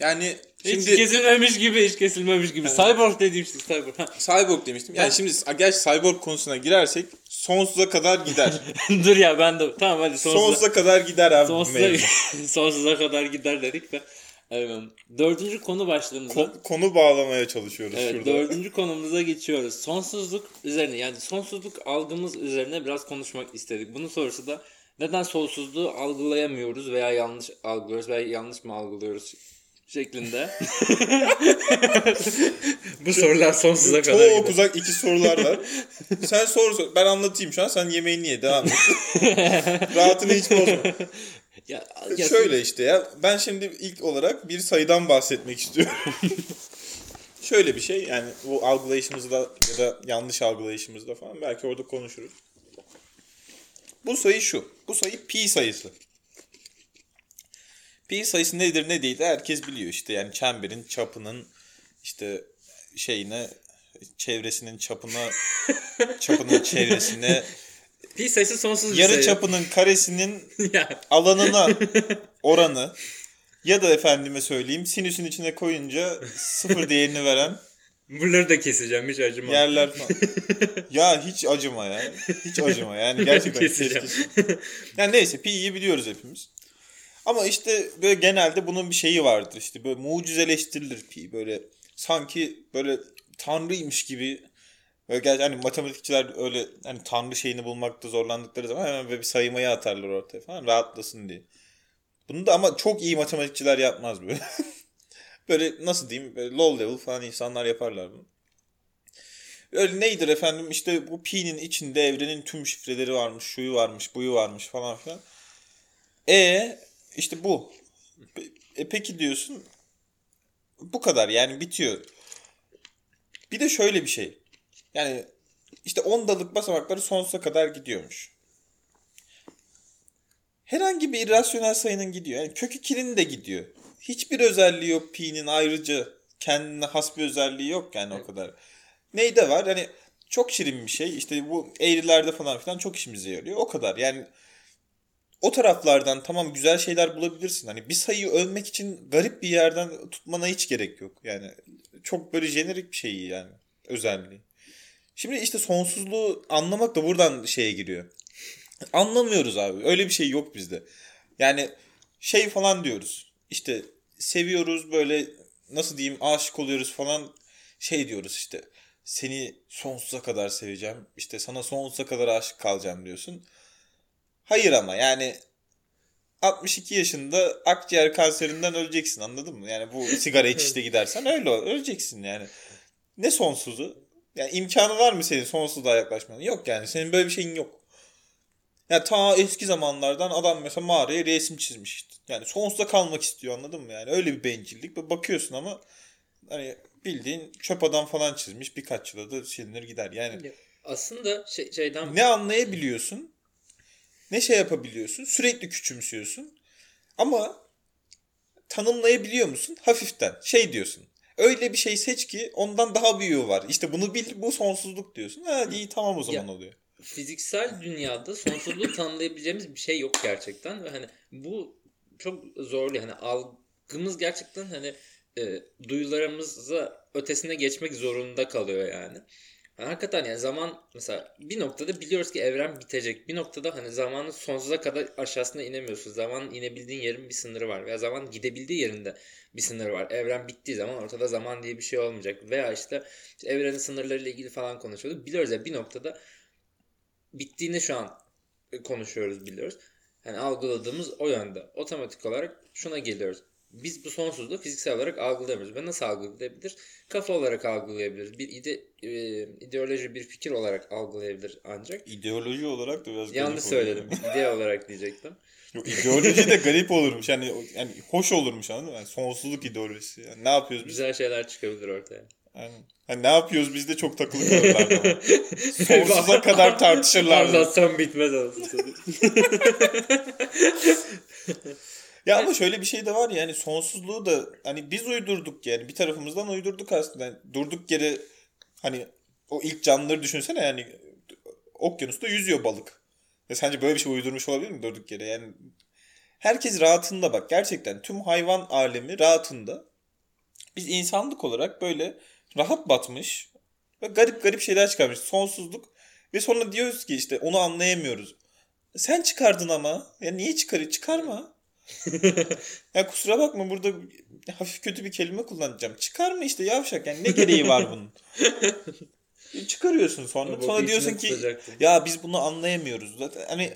Yani Hiç şimdi kesilmemiş gibi, hiç kesilmemiş gibi. Cyborg dediğim şey cyborg. Cyborg demiştim. Yani şimdi gerçi cyborg konusuna girersek sonsuza kadar gider. Dur ya ben de tamam hadi sonsuza, sonsuza kadar gider abi. sonsuza, sonsuza kadar gider dedik de. Evet, dördüncü konu başlığımıza. Ko- konu bağlamaya çalışıyoruz Evet, şurada. dördüncü konumuza geçiyoruz. Sonsuzluk üzerine yani sonsuzluk algımız üzerine biraz konuşmak istedik. Bunun sorusu da neden sonsuzluğu algılayamıyoruz veya yanlış algılıyoruz veya yanlış mı algılıyoruz şeklinde. Bu sorular sonsuza kadar Çok gider. uzak iki sorular var. sen sor sor. Ben anlatayım şu an. Sen yemeğini ye. Devam et. Rahatını hiç bozma. Ya, ya- Şöyle işte ya. Ben şimdi ilk olarak bir sayıdan bahsetmek istiyorum. Şöyle bir şey yani bu algılayışımızda ya da yanlış algılayışımızda falan belki orada konuşuruz. Bu sayı şu. Bu sayı pi sayısı. Pi sayısı nedir ne değil herkes biliyor işte yani çemberin çapının işte şeyine çevresinin çapına çapının çevresine Pi sayısı sonsuz bir yarı sayı. çapının karesinin alanına oranı ya da efendime söyleyeyim sinüsün içine koyunca sıfır değerini veren buraları da keseceğim hiç acımam. yerler falan. ya hiç acıma ya. Hiç acıma yani gerçekten. Keseceğim. keşke- Yani neyse pi'yi biliyoruz hepimiz. Ama işte böyle genelde bunun bir şeyi vardır işte böyle mucizeleştirilir pi böyle sanki böyle tanrıymış gibi böyle gerçi hani matematikçiler öyle hani tanrı şeyini bulmakta zorlandıkları zaman hemen böyle bir saymayı atarlar ortaya falan rahatlasın diye. Bunu da ama çok iyi matematikçiler yapmaz böyle. böyle nasıl diyeyim böyle low level falan insanlar yaparlar bunu. Öyle neydir efendim işte bu pi'nin içinde evrenin tüm şifreleri varmış, şuyu varmış, buyu varmış falan filan. E işte bu. E peki diyorsun bu kadar yani bitiyor. Bir de şöyle bir şey. Yani işte 10 dalık basamakları sonsuza kadar gidiyormuş. Herhangi bir irrasyonel sayının gidiyor. Yani kök 2'nin de gidiyor. Hiçbir özelliği yok pi'nin ayrıca kendine has bir özelliği yok yani o kadar. Neyde var? Hani çok şirin bir şey. İşte bu eğrilerde falan filan çok işimize yarıyor. O kadar. Yani o taraflardan tamam güzel şeyler bulabilirsin. Hani bir sayıyı övmek için garip bir yerden tutmana hiç gerek yok. Yani çok böyle jenerik bir şey yani özelliği. Şimdi işte sonsuzluğu anlamak da buradan şeye giriyor. Anlamıyoruz abi. Öyle bir şey yok bizde. Yani şey falan diyoruz. İşte seviyoruz böyle nasıl diyeyim aşık oluyoruz falan şey diyoruz işte. Seni sonsuza kadar seveceğim. İşte sana sonsuza kadar aşık kalacağım diyorsun. Hayır ama yani 62 yaşında akciğer kanserinden öleceksin anladın mı? Yani bu sigara iç işte gidersen öyle ol- öleceksin yani. Ne sonsuzu? Yani imkanı var mı senin sonsuzluğa yaklaşmanın? Yok yani senin böyle bir şeyin yok. Ya ta eski zamanlardan adam mesela mağaraya resim çizmiş işte. Yani sonsuza kalmak istiyor anladın mı? Yani öyle bir bencillik. Bakıyorsun ama hani bildiğin çöp adam falan çizmiş. Birkaç yılda da silinir gider. Yani Aslında şey, şeyden ne anlayabiliyorsun ne şey yapabiliyorsun? Sürekli küçümsüyorsun. Ama tanımlayabiliyor musun? Hafiften. Şey diyorsun. Öyle bir şey seç ki ondan daha büyüğü var. İşte bunu bil bu sonsuzluk diyorsun. Ha iyi tamam o zaman Ya, oluyor. fiziksel dünyada sonsuzluğu tanımlayabileceğimiz bir şey yok gerçekten ve hani bu çok zorlu hani algımız gerçekten hani e, duyularımıza ötesine geçmek zorunda kalıyor yani. Yani hakikaten yani zaman mesela bir noktada biliyoruz ki evren bitecek. Bir noktada hani zamanın sonsuza kadar aşağısına inemiyorsun. Zamanın inebildiğin yerin bir sınırı var. Veya zaman gidebildiği yerinde bir sınırı var. Evren bittiği zaman ortada zaman diye bir şey olmayacak. Veya işte, işte evrenin sınırlarıyla ilgili falan konuşuyorduk. Biliyoruz ya bir noktada bittiğini şu an konuşuyoruz biliyoruz. Yani algıladığımız o yönde. Otomatik olarak şuna geliyoruz. Biz bu sonsuzluğu fiziksel olarak algılayamıyoruz. Ben nasıl algılayabilir? Kafa olarak algılayabiliriz. Bir ide, e, ideoloji, bir fikir olarak algılayabilir ancak. İdeoloji olarak da biraz Yanlış söyledim. İde olarak diyecektim. Yok, ideoloji de garip olurmuş. Yani, yani hoş olurmuş anladın mı? Yani sonsuzluk ideolojisi. Yani ne yapıyoruz biz? Güzel şeyler çıkabilir ortaya. Aynen. Hani ne yapıyoruz biz de çok takılı kalırlar. Sonsuza kadar tartışırlar. Anlatsam bitmez aslında. ya ama şöyle bir şey de var ya hani sonsuzluğu da hani biz uydurduk yani bir tarafımızdan uydurduk aslında. Yani durduk yere hani o ilk canlıları düşünsene yani okyanusta yüzüyor balık. Ya sence böyle bir şey uydurmuş olabilir mi durduk yere? Yani herkes rahatında bak gerçekten tüm hayvan alemi rahatında. Biz insanlık olarak böyle rahat batmış ve garip garip şeyler çıkarmış. Sonsuzluk ve sonra diyoruz ki işte onu anlayamıyoruz. Sen çıkardın ama. Ya niye çıkarıyor? Çıkarma. ya kusura bakma burada hafif kötü bir kelime kullanacağım. Çıkarma işte yavşak yani ne gereği var bunun? Çıkarıyorsun sonra. Sonra diyorsun ki ya biz bunu anlayamıyoruz. Zaten hani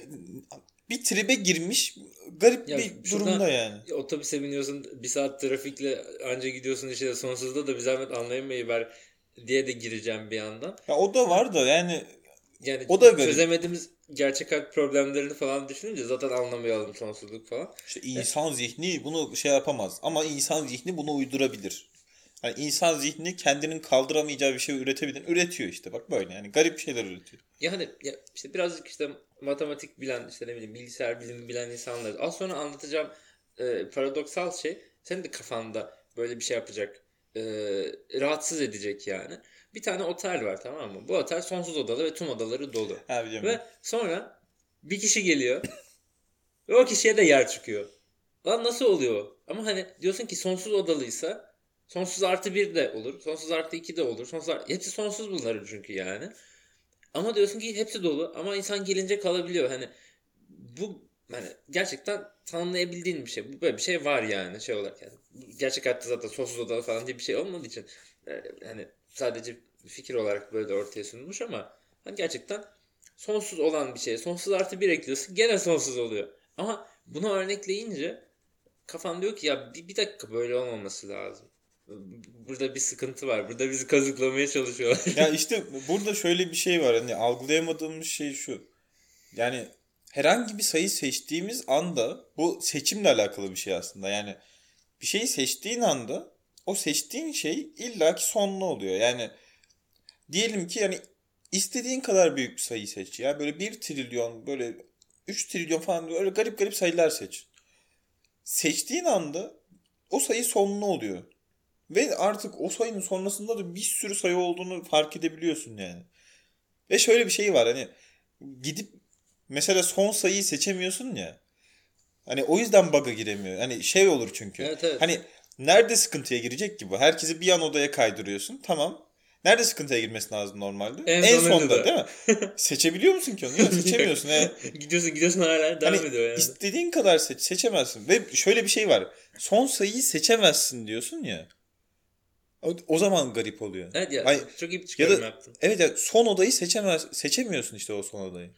bir tribe girmiş garip ya bir durumda yani. Otobüse biniyorsun bir saat trafikle anca gidiyorsun işte sonsuzda da bir zahmet anlayamayı ver diye de gireceğim bir yandan. Ya o da var da yani yani o da garip. çözemediğimiz gerçek hayat problemlerini falan düşününce zaten anlamayalım sonsuzluk falan. İşte insan evet. zihni bunu şey yapamaz ama insan zihni bunu uydurabilir. Yani insan zihni kendinin kaldıramayacağı bir şey üretebilir. Üretiyor işte bak böyle yani garip şeyler üretiyor. Yani ya işte birazcık işte matematik bilen işte ne bileyim bilgisayar bilimi bilen insanlar. Az sonra anlatacağım e, paradoksal şey senin de kafanda böyle bir şey yapacak. E, rahatsız edecek yani. Bir tane otel var tamam mı? Bu otel sonsuz odalı ve tüm odaları dolu. Ha, ve sonra bir kişi geliyor ve o kişiye de yer çıkıyor. Lan nasıl oluyor? Ama hani diyorsun ki sonsuz odalıysa sonsuz artı bir de olur. Sonsuz artı iki de olur. Sonsuz artı... Hepsi sonsuz bunların çünkü yani. Ama diyorsun ki hepsi dolu ama insan gelince kalabiliyor. Hani bu hani gerçekten tanımlayabildiğin bir şey. Böyle bir şey var yani şey olarak yani. Gerçek hayatta zaten sonsuz odalı falan diye bir şey olmadığı için e, hani sadece fikir olarak böyle de ortaya sunulmuş ama hani gerçekten sonsuz olan bir şey. Sonsuz artı bir ekliyorsun gene sonsuz oluyor. Ama bunu örnekleyince kafan diyor ki ya bir, bir dakika böyle olmaması lazım burada bir sıkıntı var. Burada bizi kazıklamaya çalışıyorlar. ya işte burada şöyle bir şey var. Hani algılayamadığımız şey şu. Yani herhangi bir sayı seçtiğimiz anda bu seçimle alakalı bir şey aslında. Yani bir şeyi seçtiğin anda o seçtiğin şey illaki sonlu oluyor. Yani diyelim ki yani istediğin kadar büyük bir sayı seç ya. Böyle 1 trilyon böyle 3 trilyon falan öyle garip garip sayılar seç. Seçtiğin anda o sayı sonlu oluyor. Ve artık o sayının sonrasında da bir sürü sayı olduğunu fark edebiliyorsun yani. Ve şöyle bir şey var hani gidip mesela son sayıyı seçemiyorsun ya. Hani o yüzden bug'a giremiyor. Hani şey olur çünkü. Evet, evet. Hani nerede sıkıntıya girecek ki bu? Herkesi bir yan odaya kaydırıyorsun. Tamam. Nerede sıkıntıya girmesi lazım normalde? En, en sonda da. değil mi? Seçebiliyor musun ki onu? Yok seçemiyorsun. Yani. gidiyorsun gidiyorsun hala devam hani ediyor yani. İstediğin kadar seç, seçemezsin. Ve şöyle bir şey var. Son sayıyı seçemezsin diyorsun ya. O, o zaman garip oluyor. Evet ya Ay, çok iyi bir çıkarım ya da, yaptın. Evet ya son odayı seçemez, seçemiyorsun işte o son odayı.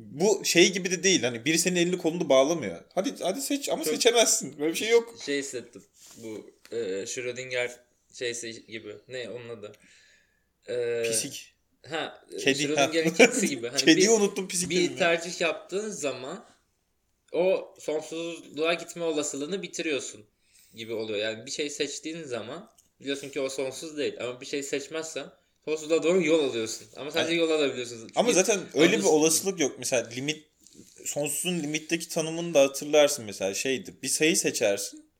Bu şey gibi de değil. Hani biri senin elini kolunu bağlamıyor. Hadi hadi seç ama çok seçemezsin. Böyle bir şey yok. Şey hissettim. Bu e, Schrödinger şeysi gibi. Ne onun adı? E, Pisik. Ha, Kedi. Schrödinger'in kedisi gibi. Hani Kediyi bir, unuttum pisik Bir tercih yaptığın zaman o sonsuzluğa gitme olasılığını bitiriyorsun gibi oluyor. Yani bir şey seçtiğin zaman Biliyorsun ki o sonsuz değil. Ama bir şey seçmezsen sonsuza doğru yol alıyorsun. Ama sadece yol alabiliyorsun. Ama zaten öyle bir olasılık yok. Mesela limit sonsuzun limitteki tanımını da hatırlarsın mesela şeydi. Bir sayı seçersin.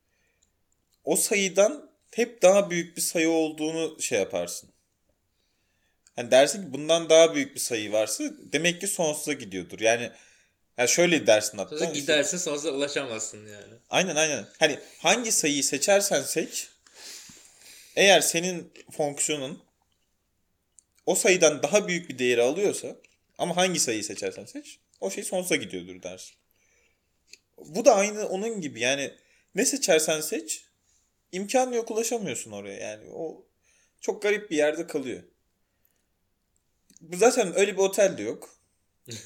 O sayıdan hep daha büyük bir sayı olduğunu şey yaparsın. Hani dersin ki bundan daha büyük bir sayı varsa demek ki sonsuza gidiyordur. Yani yani şöyle dersin hatta. Sonra gidersin sonsuza ulaşamazsın yani. Aynen aynen. Hani hangi sayıyı seçersen seç eğer senin fonksiyonun o sayıdan daha büyük bir değeri alıyorsa ama hangi sayıyı seçersen seç o şey sonsuza gidiyordur dersin. Bu da aynı onun gibi yani ne seçersen seç imkan yok ulaşamıyorsun oraya yani o çok garip bir yerde kalıyor. Bu zaten öyle bir otel de yok.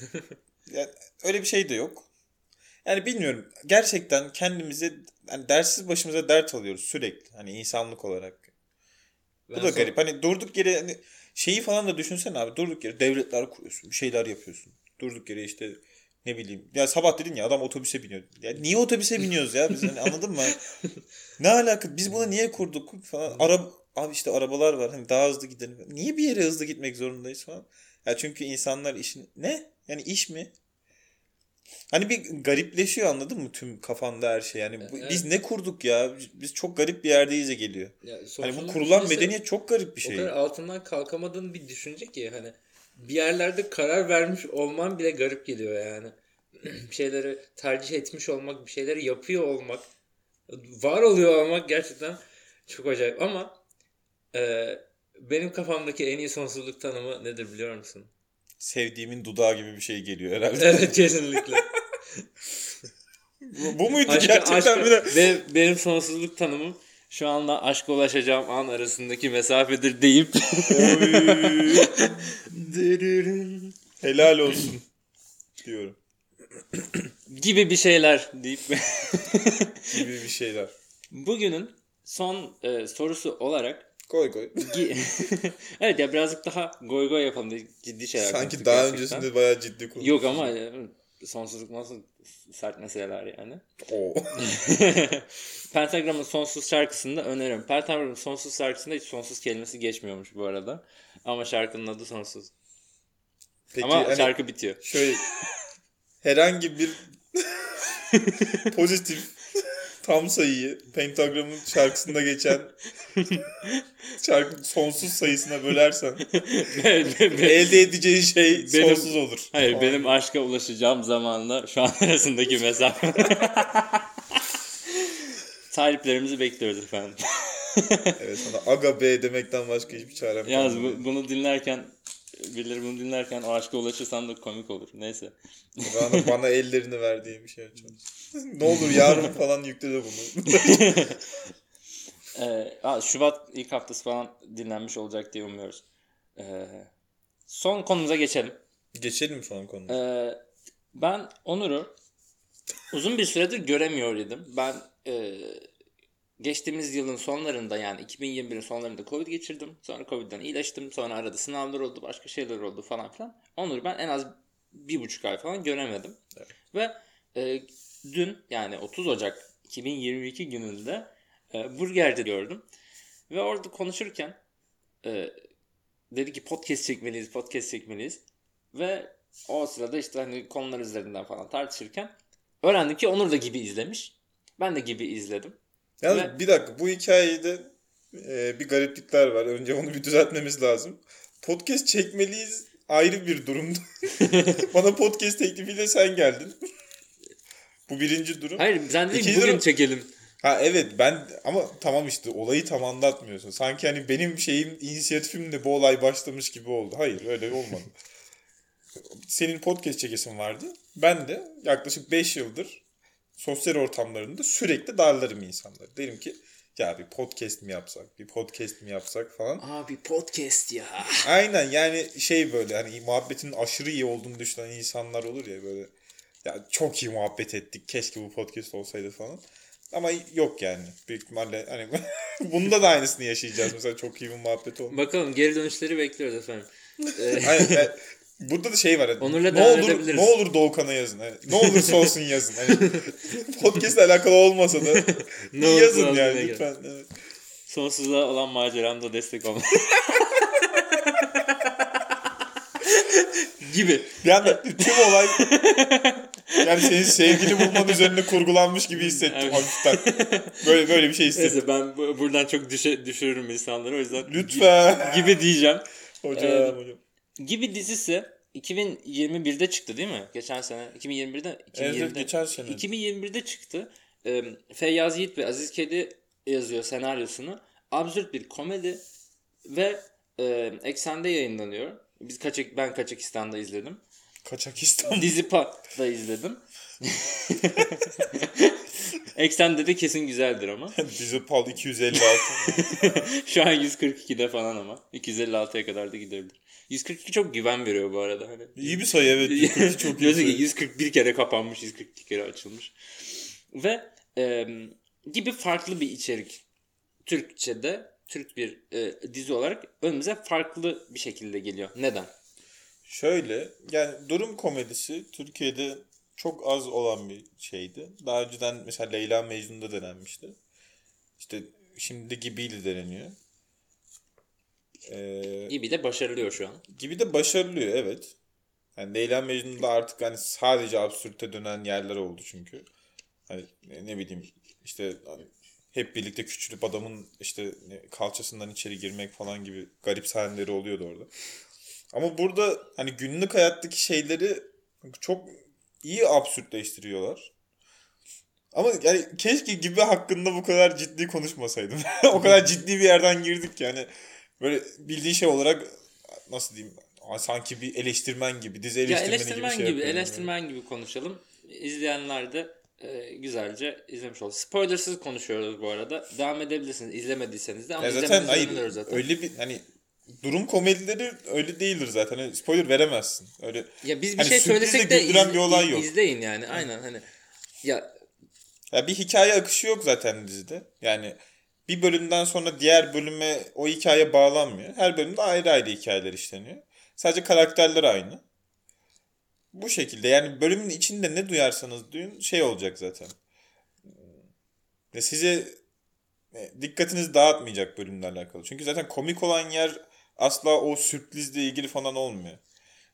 yani öyle bir şey de yok. Yani bilmiyorum. Gerçekten kendimize yani dersiz başımıza dert alıyoruz sürekli. Hani insanlık olarak. Bu Ben da son- garip. Hani durduk yere hani şeyi falan da düşünsene abi. Durduk yere devletler kuruyorsun. Bir şeyler yapıyorsun. Durduk yere işte ne bileyim. Ya sabah dedin ya adam otobüse biniyor. Ya niye otobüse biniyoruz ya biz hani anladın mı? ne alaka? Biz bunu niye kurduk falan. Araba abi işte arabalar var. Hani daha hızlı gidelim. Niye bir yere hızlı gitmek zorundayız falan? Ya çünkü insanlar işin ne? Yani iş mi? Hani bir garipleşiyor anladın mı tüm kafanda her şey. Yani bu- Evet. biz ne kurduk ya? Biz çok garip bir yerdeyiz geliyor. Ya Hani bu kurulan medeniyet çok garip bir O şey. kadar altından kalkamadığın bir düşünce ki hani bir yerlerde karar vermiş olman bile garip geliyor yani. bir şeyleri tercih etmiş olmak, bir şeyleri yapıyor olmak, var oluyor olmak gerçekten çok acayip. Ama e, benim kafamdaki en iyi sonsuzluk tanımı nedir biliyor musun? Sevdiğimin dudağı gibi bir şey geliyor herhalde. Evet kesinlikle. bu, bu muydu Aşka, gerçekten aşka- bir de? ve benim sonsuzluk tanımım şu anda aşka ulaşacağım an arasındaki mesafedir deyip Helal olsun diyorum gibi bir şeyler deyip gibi bir şeyler. bugünün son e, sorusu olarak Koy. gi- evet ya birazcık daha goy goy yapalım diye ciddi şeyler Sanki daha gerçekten. öncesinde bayağı ciddi konuştuk. Yok ama e, sonsuzluk nasıl sert meseleler yani. Oo. Pentagram'ın sonsuz şarkısını da öneririm. Pentagram'ın sonsuz şarkısında hiç sonsuz kelimesi geçmiyormuş bu arada. Ama şarkının adı sonsuz. Peki Ama hani şarkı bitiyor. şöyle herhangi bir pozitif tam sayıyı pentagramın şarkısında geçen şarkı sonsuz sayısına bölersen elde edeceği şey Benim- sonsuz olur. Hayır Falan. benim aşka ulaşacağım zamanla şu an arasındaki mesafe. Taliplerimizi bekliyoruz efendim. Evet sana aga be demekten başka hiçbir çarem Yalnız kalmadı. bu, bunu dinlerken birileri bunu dinlerken o aşka ulaşırsan da komik olur. Neyse. Bana, bana ellerini verdiği bir şey çalış. ne olur yarın falan yükle de bunu. Ee, Şubat ilk haftası falan dinlenmiş olacak diye umuyoruz. Ee, son konumuza geçelim. Geçelim son konuya. Ee, ben Onur'u uzun bir süredir göremiyor idim. Ben e, geçtiğimiz yılın sonlarında yani 2021'in sonlarında Covid geçirdim. Sonra Covid'den iyileştim. Sonra arada sınavlar oldu, başka şeyler oldu falan filan. Onur'u ben en az bir buçuk ay falan göremedim. Evet. Ve e, dün yani 30 Ocak 2022 gününde e, burgerci gördüm. Ve orada konuşurken e, dedi ki podcast çekmeliyiz, podcast çekmeliyiz. Ve o sırada işte hani konular üzerinden falan tartışırken öğrendim ki Onur da gibi izlemiş. Ben de gibi izledim. Yalnız ve- bir dakika bu hikayede e, bir gariplikler var. Önce onu bir düzeltmemiz lazım. Podcast çekmeliyiz ayrı bir durumdu. Bana podcast teklifiyle sen geldin. bu birinci durum. Hayır sen dedin bugün durum- çekelim. Ha evet ben ama tamam işte olayı tam anlatmıyorsun. Sanki hani benim şeyim inisiyatifimle bu olay başlamış gibi oldu. Hayır öyle olmadı. Senin podcast çekesin vardı. Ben de yaklaşık 5 yıldır sosyal ortamlarında sürekli darlarım insanları. Derim ki ya bir podcast mi yapsak, bir podcast mi yapsak falan. Abi podcast ya. Aynen yani şey böyle hani muhabbetin aşırı iyi olduğunu düşünen insanlar olur ya böyle. Ya çok iyi muhabbet ettik. Keşke bu podcast olsaydı falan. Ama yok yani. Büyük ihtimalle hani bunda da aynısını yaşayacağız. Mesela çok iyi bir muhabbet oldu. Bakalım geri dönüşleri bekliyoruz efendim. Ee, Aynen, yani burada da şey var. Onur'la ne olur. Ne olur Doğukan'a yazın. Hani, ne olursa olsun yazın. Hani, podcast'le alakalı olmasa da Ne yazın yani lütfen. Evet. Sonsuzluğa olan maceramda destek olmak. gibi. Anda tüm olay yani senin sevgili bulman üzerine kurgulanmış gibi hissettim Evet. hafiften. Böyle böyle bir şey hissettim. Neyse ben bu- buradan çok düşe, düşürürüm insanları o yüzden Lütfen. gibi diyeceğim. hocam Ee, hocam. Gibi dizisi 2021'de çıktı değil mi? Geçen sene. 2021'de. 2020'de. Evet geçen sene. 2021'de çıktı. Ee, Feyyaz Yiğit ve Aziz Kedi yazıyor senaryosunu. Absürt bir komedi ve e, Eksen'de yayınlanıyor. Biz Kaçak, ben Kaçakistan'da izledim. Kaçakistan. Dizipa'da izledim. Eksen'de de kesin güzeldir ama. Dizi Pal 256. Şu an 142'de falan ama. 256'ya kadar da gidebilir. 142 çok güven veriyor bu arada. Hani. İyi bir sayı evet. 142 çok iyi. Diyorsun ki sayı. 141 kere kapanmış, 142 kere açılmış. Ve e, gibi farklı bir içerik. Türkçe'de, Türk bir e, dizi olarak önümüze farklı bir şekilde geliyor. Neden? Şöyle yani durum komedisi Türkiye'de çok az olan bir şeydi. Daha önceden mesela Leyla Mecnun'da denenmişti. İşte şimdi Gibi'yle deneniyor. Ee, Gibi de başarılıyor şu an. gibi de başarılıyor evet. Yani Leyla Mecnun'da artık hani sadece absürte dönen yerler oldu çünkü. Hani ne, bileyim işte hani hep birlikte küçülüp adamın işte kalçasından içeri girmek falan gibi garip sahneleri oluyordu orada. Ama burada hani günlük hayattaki şeyleri çok iyi absürtleştiriyorlar. Ama yani keşke gibi hakkında bu kadar ciddi konuşmasaydım. o kadar ciddi bir yerden girdik yani. Böyle bildiğin şey olarak nasıl diyeyim sanki bir eleştirmen gibi, dizi Ya eleştirmeni eleştirmen gibi gibi, şey yapıyorum. eleştirmen gibi konuşalım. İzleyenler de e, güzelce izlemiş oldu. Spoilersız konuşuyoruz bu arada. Devam edebilirsiniz izlemediyseniz de ama Ya zaten hayır zaten. öyle bir hani durum komedileri öyle değildir zaten. Hani spoiler veremezsin. Öyle Ya biz bir Hani şey söylesek de izle- bir olay yok. izleyin yani. Aynen hani. Ya ya bir hikaye akışı yok zaten dizide. Yani bir bölümden sonra diğer bölüme o hikaye bağlanmıyor. Her bölümde ayrı ayrı hikayeler işleniyor. Sadece karakterler aynı. Bu şekilde yani bölümün içinde ne duyarsanız duyun şey olacak zaten. Ve size e, dikkatinizi dağıtmayacak bölümle alakalı. Çünkü zaten komik olan yer asla o sürprizle ilgili falan olmuyor.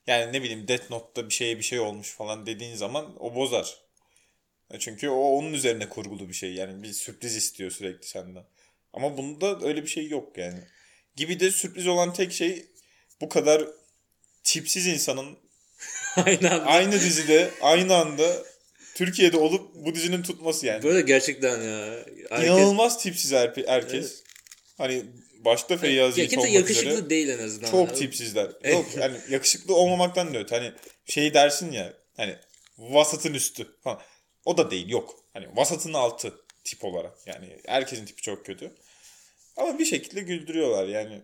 Yani ne bileyim Death Note'da bir şeye bir şey olmuş falan dediğin zaman o bozar. E Çünkü o onun üzerine kurgulu bir şey. Yani bir sürpriz istiyor sürekli senden. Ama bunda öyle bir şey yok yani. Gibi de sürpriz olan tek şey bu kadar tipsiz insanın aynen. aynı dizide aynı anda Türkiye'de olup bu dizinin tutması yani. Böyle gerçekten ya. Herkes- İnanılmaz tipsiz her- herkes. Evet. Hani başta Feyyaz ya Yiğit olmak yakışıklı üzere değil en azından. çok Abi. tipsizler. Evet. Yok yani yakışıklı olmamaktan da öte. Hani şey dersin ya hani vasatın üstü falan. O da değil yok. Hani vasatın altı tip olarak. Yani herkesin tipi çok kötü. Ama bir şekilde güldürüyorlar yani.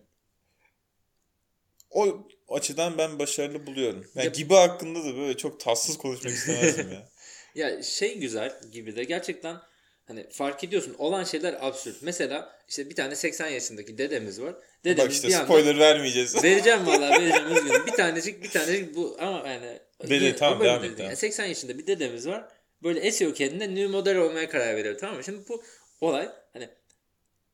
O açıdan ben başarılı buluyorum. Yani Ya- gibi hakkında da böyle çok tatsız konuşmak istemezdim ya. Ya şey güzel gibi de gerçekten hani fark ediyorsun olan şeyler absürt. Mesela işte bir tane 80 yaşındaki dedemiz var. Dedemiz Bak işte bir anda spoiler vermeyeceğiz. vereceğim vallahi vereceğim üzgünüm. Bir tanecik bir tanecik bu ama yani Dede, tamam, devam et. Yani 80 yaşında bir dedemiz var. Böyle esiyor kendine new model olmaya karar veriyor tamam mı? Şimdi bu olay hani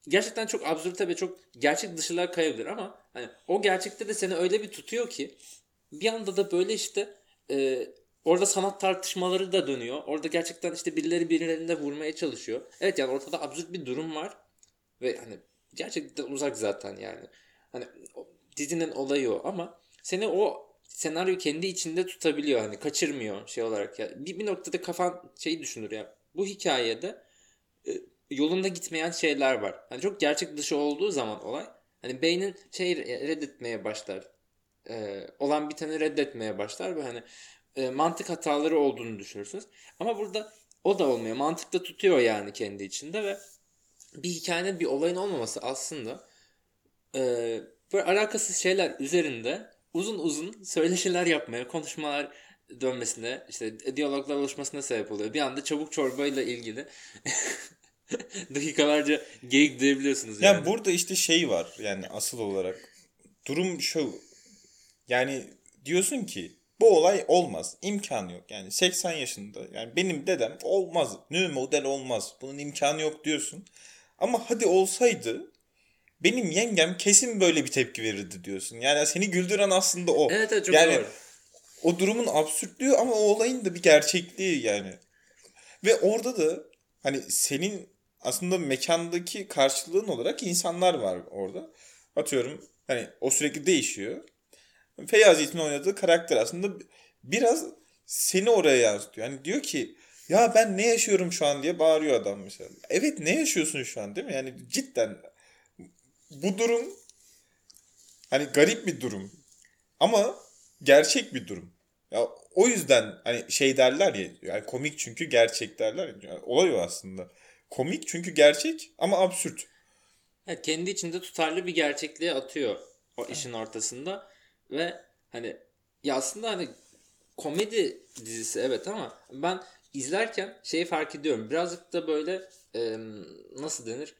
gerçekten çok absürte ve çok gerçek dışılığa kayabilir ama hani o gerçekte de seni öyle bir tutuyor ki bir anda da böyle işte e, orada sanat tartışmaları da dönüyor. Orada gerçekten işte birileri birilerine vurmaya çalışıyor. Evet yani ortada absürt bir durum var ve hani gerçekten uzak zaten yani. Hani dizinin olayı o ama seni o senaryo kendi içinde tutabiliyor hani kaçırmıyor şey olarak ya. Bir, bir noktada kafan şeyi düşünür ya. Bu hikayede e, yolunda gitmeyen şeyler var. Hani çok gerçek dışı olduğu zaman olay hani beynin şey reddetmeye başlar. E, olan biteni reddetmeye başlar ve hani e, mantık hataları olduğunu düşünürsünüz. Ama burada o da olmuyor. Mantıkta tutuyor yani kendi içinde ve bir hikayenin bir olayın olmaması aslında e, böyle alakasız şeyler üzerinde uzun uzun söyleşiler yapmaya, konuşmalar dönmesine, işte diyaloglar oluşmasına sebep oluyor. Bir anda çabuk çorbayla ilgili dakikalarca geyik duyabiliyorsunuz yani. Yani burada işte şey var yani asıl olarak. Durum şu. Yani diyorsun ki bu olay olmaz. İmkanı yok. Yani 80 yaşında. Yani benim dedem olmaz. New model olmaz. Bunun imkanı yok diyorsun. Ama hadi olsaydı benim yengem kesin böyle bir tepki verirdi diyorsun. Yani seni güldüren aslında o. Evet evet çok yani doğru. o durumun absürtlüğü ama o olayın da bir gerçekliği yani. Ve orada da hani senin aslında mekandaki karşılığın olarak insanlar var orada. Atıyorum hani o sürekli değişiyor. Feyyaz Yiğit'in oynadığı karakter aslında biraz seni oraya yansıtıyor. Yani diyor ki ya ben ne yaşıyorum şu an diye bağırıyor adam mesela. Evet ne yaşıyorsun şu an değil mi? Yani cidden bu durum hani garip bir durum ama gerçek bir durum. Ya o yüzden hani şey derler ya yani komik çünkü gerçek derler ya. Yani olay aslında. Komik çünkü gerçek ama absürt. Evet, kendi içinde tutarlı bir gerçekliğe atıyor o işin ortasında. Ve hani ya aslında hani komedi dizisi evet ama ben izlerken şeyi fark ediyorum. Birazcık da böyle e, nasıl denir?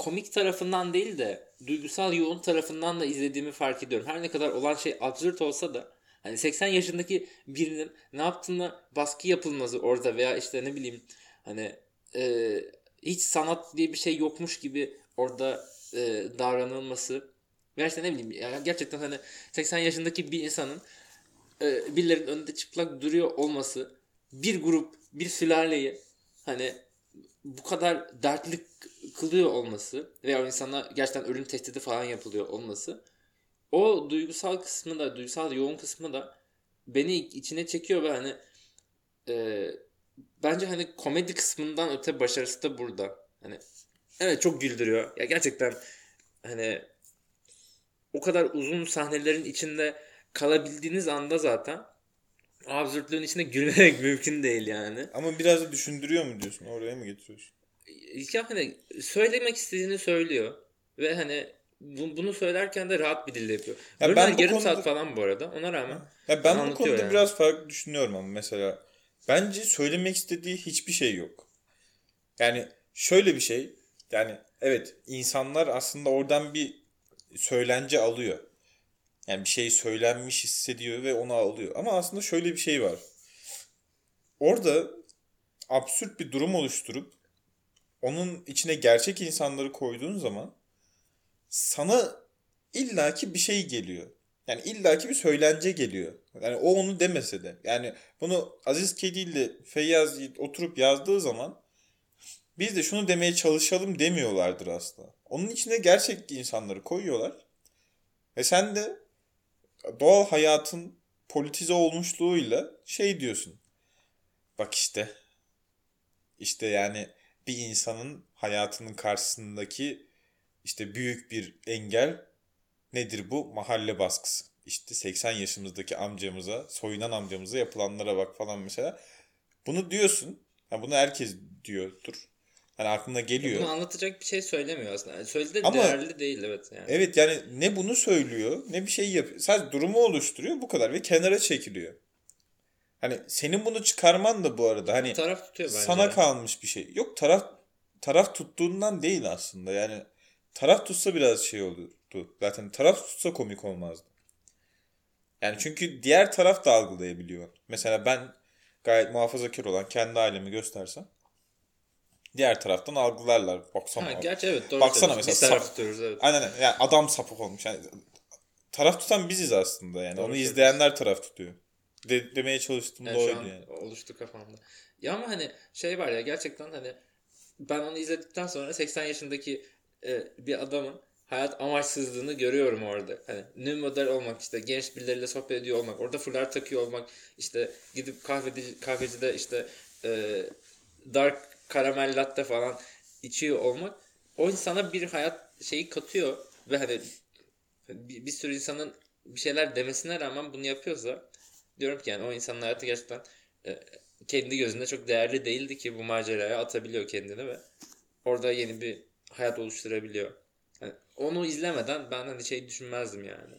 Komik tarafından değil de duygusal yoğun tarafından da izlediğimi fark ediyorum. Her ne kadar olan şey absürt olsa da hani 80 yaşındaki birinin ne yaptığına baskı yapılması orada veya işte ne bileyim hani e, hiç sanat diye bir şey yokmuş gibi orada e, davranılması gerçekten ne bileyim yani gerçekten hani 80 yaşındaki bir insanın e, birilerinin önünde çıplak duruyor olması bir grup bir sülaleyi hani bu kadar dertli kılıyor olması veya o insana gerçekten ölüm tehdidi falan yapılıyor olması o duygusal kısmı da duygusal yoğun kısmı da beni içine çekiyor ve hani e, bence hani komedi kısmından öte başarısı da burada. Hani evet çok güldürüyor. Ya gerçekten hani o kadar uzun sahnelerin içinde kalabildiğiniz anda zaten absürtlüğün içinde gülmek mümkün değil yani. Ama biraz da düşündürüyor mu diyorsun? Oraya mı getiriyorsun? Ya hani söylemek istediğini söylüyor. Ve hani bu, bunu söylerken de rahat bir dille yapıyor. Ya Bölümler ben yarım konuda... saat falan bu arada. Ona rağmen. Ya ben bu konuda yani. biraz farklı düşünüyorum ama mesela bence söylemek istediği hiçbir şey yok. Yani şöyle bir şey. Yani evet insanlar aslında oradan bir söylence alıyor. Yani bir şey söylenmiş hissediyor ve onu alıyor. Ama aslında şöyle bir şey var. Orada absürt bir durum oluşturup onun içine gerçek insanları koyduğun zaman sana illaki bir şey geliyor. Yani illaki bir söylence geliyor. Yani o onu demese de. Yani bunu Aziz Kedi ile Feyyaz oturup yazdığı zaman biz de şunu demeye çalışalım demiyorlardır aslında. Onun içine gerçek insanları koyuyorlar. Ve sen de doğal hayatın politize olmuşluğuyla şey diyorsun. Bak işte işte yani bir insanın hayatının karşısındaki işte büyük bir engel nedir bu? Mahalle baskısı. İşte 80 yaşımızdaki amcamıza, soyunan amcamıza yapılanlara bak falan mesela. Bunu diyorsun. Yani bunu herkes diyordur. Hani aklına geliyor. Bunu anlatacak bir şey söylemiyor aslında. Yani söyledi Ama, değerli değil evet yani. Evet yani ne bunu söylüyor ne bir şey yapıyor. Sadece durumu oluşturuyor bu kadar ve kenara çekiliyor. Hani senin bunu çıkarman da bu arada hani taraf tutuyor bence. Sana kalmış bir şey. Yok taraf taraf tuttuğundan değil aslında. Yani taraf tutsa biraz şey olurdu. Zaten taraf tutsa komik olmazdı. Yani çünkü diğer taraf da algılayabiliyor. Mesela ben gayet muhafazakar olan kendi ailemi göstersem diğer taraftan algılarlar. Baksana. Ha, gerçi evet doğru. Baksana mesela. Biz taraf tutuyoruz evet. Aynen yani adam sapık olmuş. Yani taraf tutan biziz aslında yani. Doğru Onu izleyenler taraf tutuyor. De, demeye çalıştım yani da yani. oluştu kafamda. Ya ama hani şey var ya gerçekten hani ben onu izledikten sonra 80 yaşındaki e, bir adamın hayat amaçsızlığını görüyorum orada. Hani new model olmak işte genç birileriyle sohbet ediyor olmak, orada fular takıyor olmak, işte gidip kahveci, kahvecide işte e, dark karamel latte falan içiyor olmak o insana bir hayat şeyi katıyor ve hani bir, bir sürü insanın bir şeyler demesine rağmen bunu yapıyorsa diyorum ki yani o insanın hayatı gerçekten e, kendi gözünde çok değerli değildi ki bu maceraya atabiliyor kendini ve orada yeni bir hayat oluşturabiliyor. Yani onu izlemeden ben hani şey düşünmezdim yani.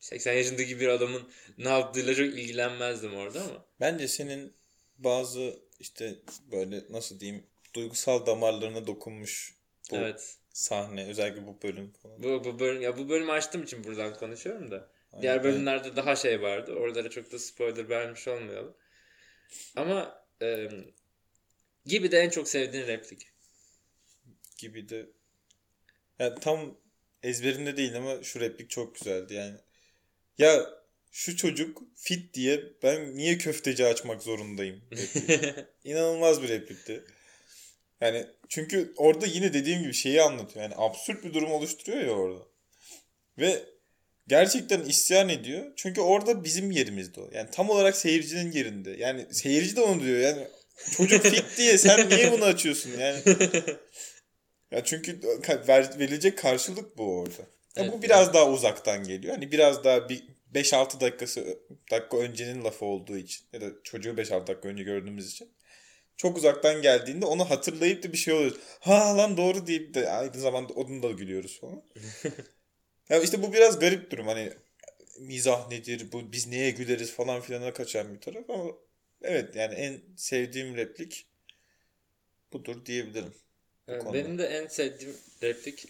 80 yaşındaki bir adamın ne yaptığıyla çok ilgilenmezdim orada ama. Bence senin bazı işte böyle nasıl diyeyim duygusal damarlarına dokunmuş bu evet. sahne özellikle bu bölüm falan. Bu, bu bölüm ya bu bölümü açtığım için buradan konuşuyorum da. Aynen. Diğer bölümlerde daha şey vardı. Oralara çok da spoiler vermiş olmayalım. Ama e, gibi de en çok sevdiğin replik. Gibi de yani tam ezberimde değil ama şu replik çok güzeldi yani. Ya şu çocuk fit diye ben niye köfteci açmak zorundayım? İnanılmaz bir replikti. Yani çünkü orada yine dediğim gibi şeyi anlatıyor. Yani absürt bir durum oluşturuyor ya orada. Ve gerçekten isyan ediyor. Çünkü orada bizim yerimizde o. Yani tam olarak seyircinin yerinde. Yani seyirci de onu diyor. Yani çocuk fit diye sen niye bunu açıyorsun? Yani ya çünkü verilecek karşılık bu orada. Ya evet, bu biraz evet. daha uzaktan geliyor. Hani biraz daha bir 5-6 dakikası dakika öncenin lafı olduğu için ya da çocuğu 5-6 dakika önce gördüğümüz için çok uzaktan geldiğinde onu hatırlayıp da bir şey oluyor. Ha lan doğru deyip de aynı zamanda onun da gülüyoruz falan. Ya işte bu biraz garip durum. Hani mizah nedir, bu biz neye güleriz falan filana kaçan bir taraf ama evet yani en sevdiğim replik budur diyebilirim. Konuda. benim de en sevdiğim replik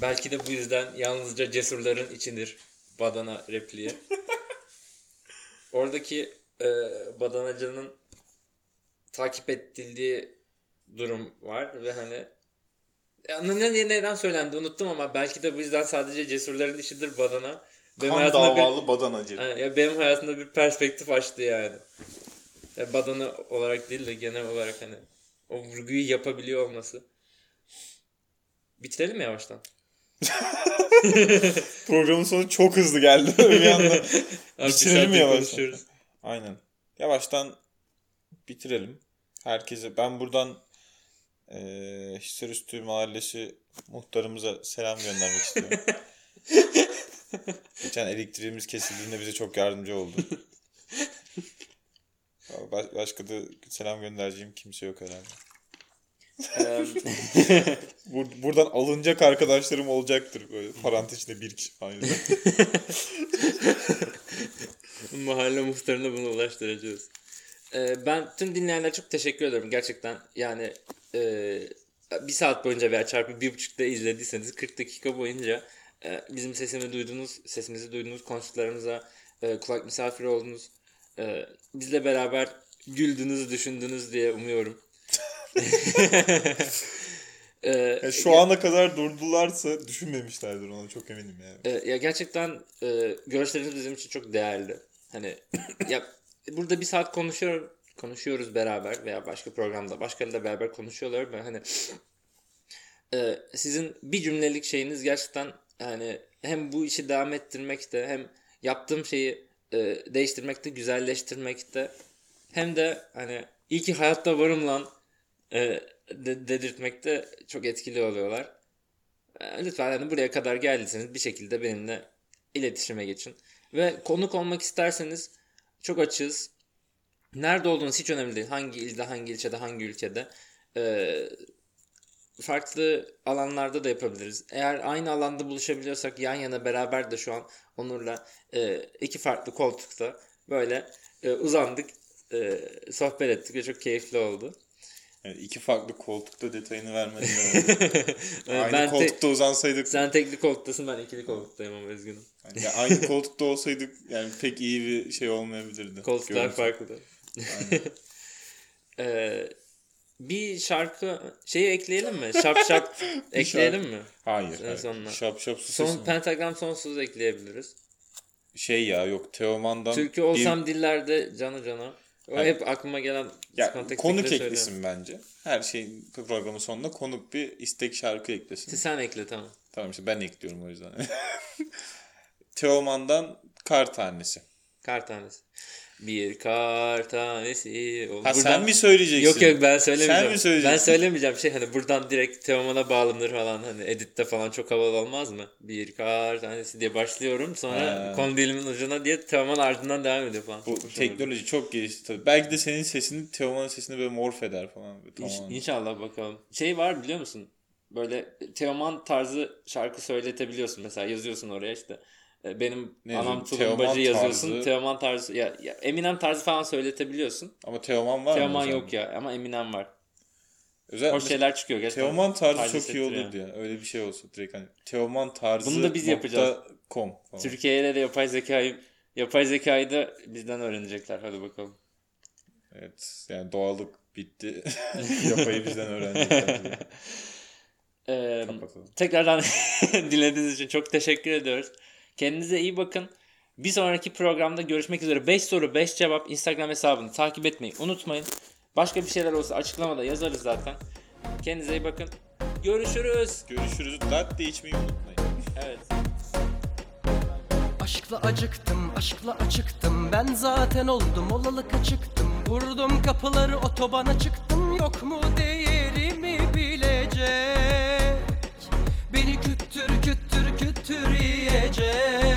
belki de bu yüzden yalnızca cesurların içindir badana repliği. Oradaki e, badanacının takip edildiği durum var ve hani ya ne, ne- neden söylendi unuttum ama belki de bu yüzden sadece cesurların işidir badana. Benim kan hayatımda bir- davalı badanacı. Ha, ya benim hayatımda bir perspektif açtı yani. Ya badana olarak değil de genel olarak hani o vurguyu yapabiliyor olması. Bitirelim mi yavaştan? Programın sonu çok hızlı geldi bir anda. Bitirelim yavaştan. Aynen. Yavaştan bitirelim. Herkese ben buradan eee Hisarüstü Mahallesi muhtarımıza selam göndermek istiyorum. Geçen elektriğimiz kesildiğinde bize çok yardımcı oldu. Ba- Başka da selam göndereceğim kimse yok herhalde. Bur- buradan alınacak arkadaşlarım olacaktır. Böyle parantez içinde bir kişi falan. Mahalle muhtarına bunu ulaştıracağız. Ee, ben tüm dinleyenlere çok teşekkür ederim. Gerçekten yani e, bir saat boyunca veya çarpı bir buçukta izlediyseniz 40 dakika boyunca e, bizim sesimi duydunuz, sesimizi duydunuz, konuştuklarımıza e, kulak misafiri oldunuz. E, bizle beraber güldünüz, düşündünüz diye umuyorum. E, Yani şu ana kadar durdularsa düşünmemişlerdir onu çok eminim yani. E, ya gerçekten e, görüşleriniz bizim için çok değerli. Hani ya burada bir saat konuşuyor konuşuyoruz beraber veya başka programda başkalarıyla beraber konuşuyorlar ve hani e, sizin bir cümlelik şeyiniz gerçekten yani hem bu işi devam ettirmekte hem yaptığım şeyi e, değiştirmekte, güzelleştirmekte hem de hani iyi ki hayatta varım lan e, de- dedirtmekte çok etkili oluyorlar. E, Lütfen hani buraya kadar geldiyseniz bir şekilde benimle iletişime geçin. Ve konuk olmak isterseniz çok açığız. Nerede olduğunuz hiç önemli değil. Hangi ilde, hangi ilçede, hangi ülkede. Ee, farklı alanlarda da yapabiliriz. Eğer aynı alanda buluşabiliyorsak yan yana beraber de şu an Onur'la e, iki farklı koltukta böyle e, uzandık, e, sohbet ettik ve çok keyifli oldu. Yani iki farklı koltukta detayını. Evet, aynı ben te- koltukta uzansaydık, sen tekli koltuktasın ben ikili koltuktayım ama üzgünüm. yani ya aynı koltukta olsaydık yani pek iyi bir şey olmayabilirdi. Koltuklar Görüntü. farklı. Ee, bir şarkı şeyi ekleyelim mi? Şap şap ekleyelim mi? Hayır. En sonuna. Şap şap su Son pentagram sonsuz ekleyebiliriz. Şey ya yok Teoman'dan Türkü olsam dillerde canı cana. O Hayır. hep aklıma gelen ya, konuk eklesin bence. Her şeyin programın sonunda konuk bir istek şarkı eklesin. Sen ekle tamam. Tamam işte ben ekliyorum o yüzden. Teoman'dan kar tanesi. Kar tanesi. Bir kar tanesi. Ha sen Buradan- mi söyleyeceksin? Yok yok ben söylemeyeceğim. Sen mi söyleyeceksin? Ben söylemeyeceğim şey hani buradan direkt Teoman'a bağlanır falan hani editte falan çok havalı olmaz mı? Bir kar tanesi diye başlıyorum sonra Ha. konu dilimin ucuna diye Teoman ardından devam ediyor falan. Bu Çok olur. teknoloji çok gelişti tabii. Belki de senin sesini Teoman'ın sesini böyle morf eder falan. İnş- Tamam. İnşallah bakalım. Şey var biliyor musun? Böyle Teoman tarzı şarkı söyletebiliyorsun. Mesela yazıyorsun oraya işte. E, Benim Ne anam tulumbacı yazıyorsun. tarzı- Teoman tarzı ya, ya Eminem tarzı falan söyletebiliyorsun. Ama Teoman var mı? Teoman zaman? yok ya ama Eminem var. Özel, Hoş şeyler çıkıyor gerçekten. Teoman tarzı Tarzı çok iyi olurdu ya. Öyle bir şey olsa direkt hani Teoman tarzı Bunu da biz yapacağız. com falan. Türkiye'de de yapay zekayı yapay zekayı da bizden öğrenecekler. Hadi bakalım. Evet yani doğallık bitti. Yapayı bizden öğrenecekler. Ee, Kapatalım. Tekrardan dinlediğiniz için çok teşekkür ediyoruz. Kendinize iyi bakın. Bir sonraki programda görüşmek üzere. 5 soru 5 cevap Instagram hesabını takip etmeyi unutmayın. Başka bir şeyler olsa açıklamada yazarız zaten. Kendinize iyi bakın. Görüşürüz. Görüşürüz. Latte içmeyi unutmayın. Evet. Aşkla acıktım, aşkla acıktım Ben zaten oldum, olalık çıktım Vurdum kapıları, otobana çıktım Yok mu değerimi bilecek Beni götüreceğim.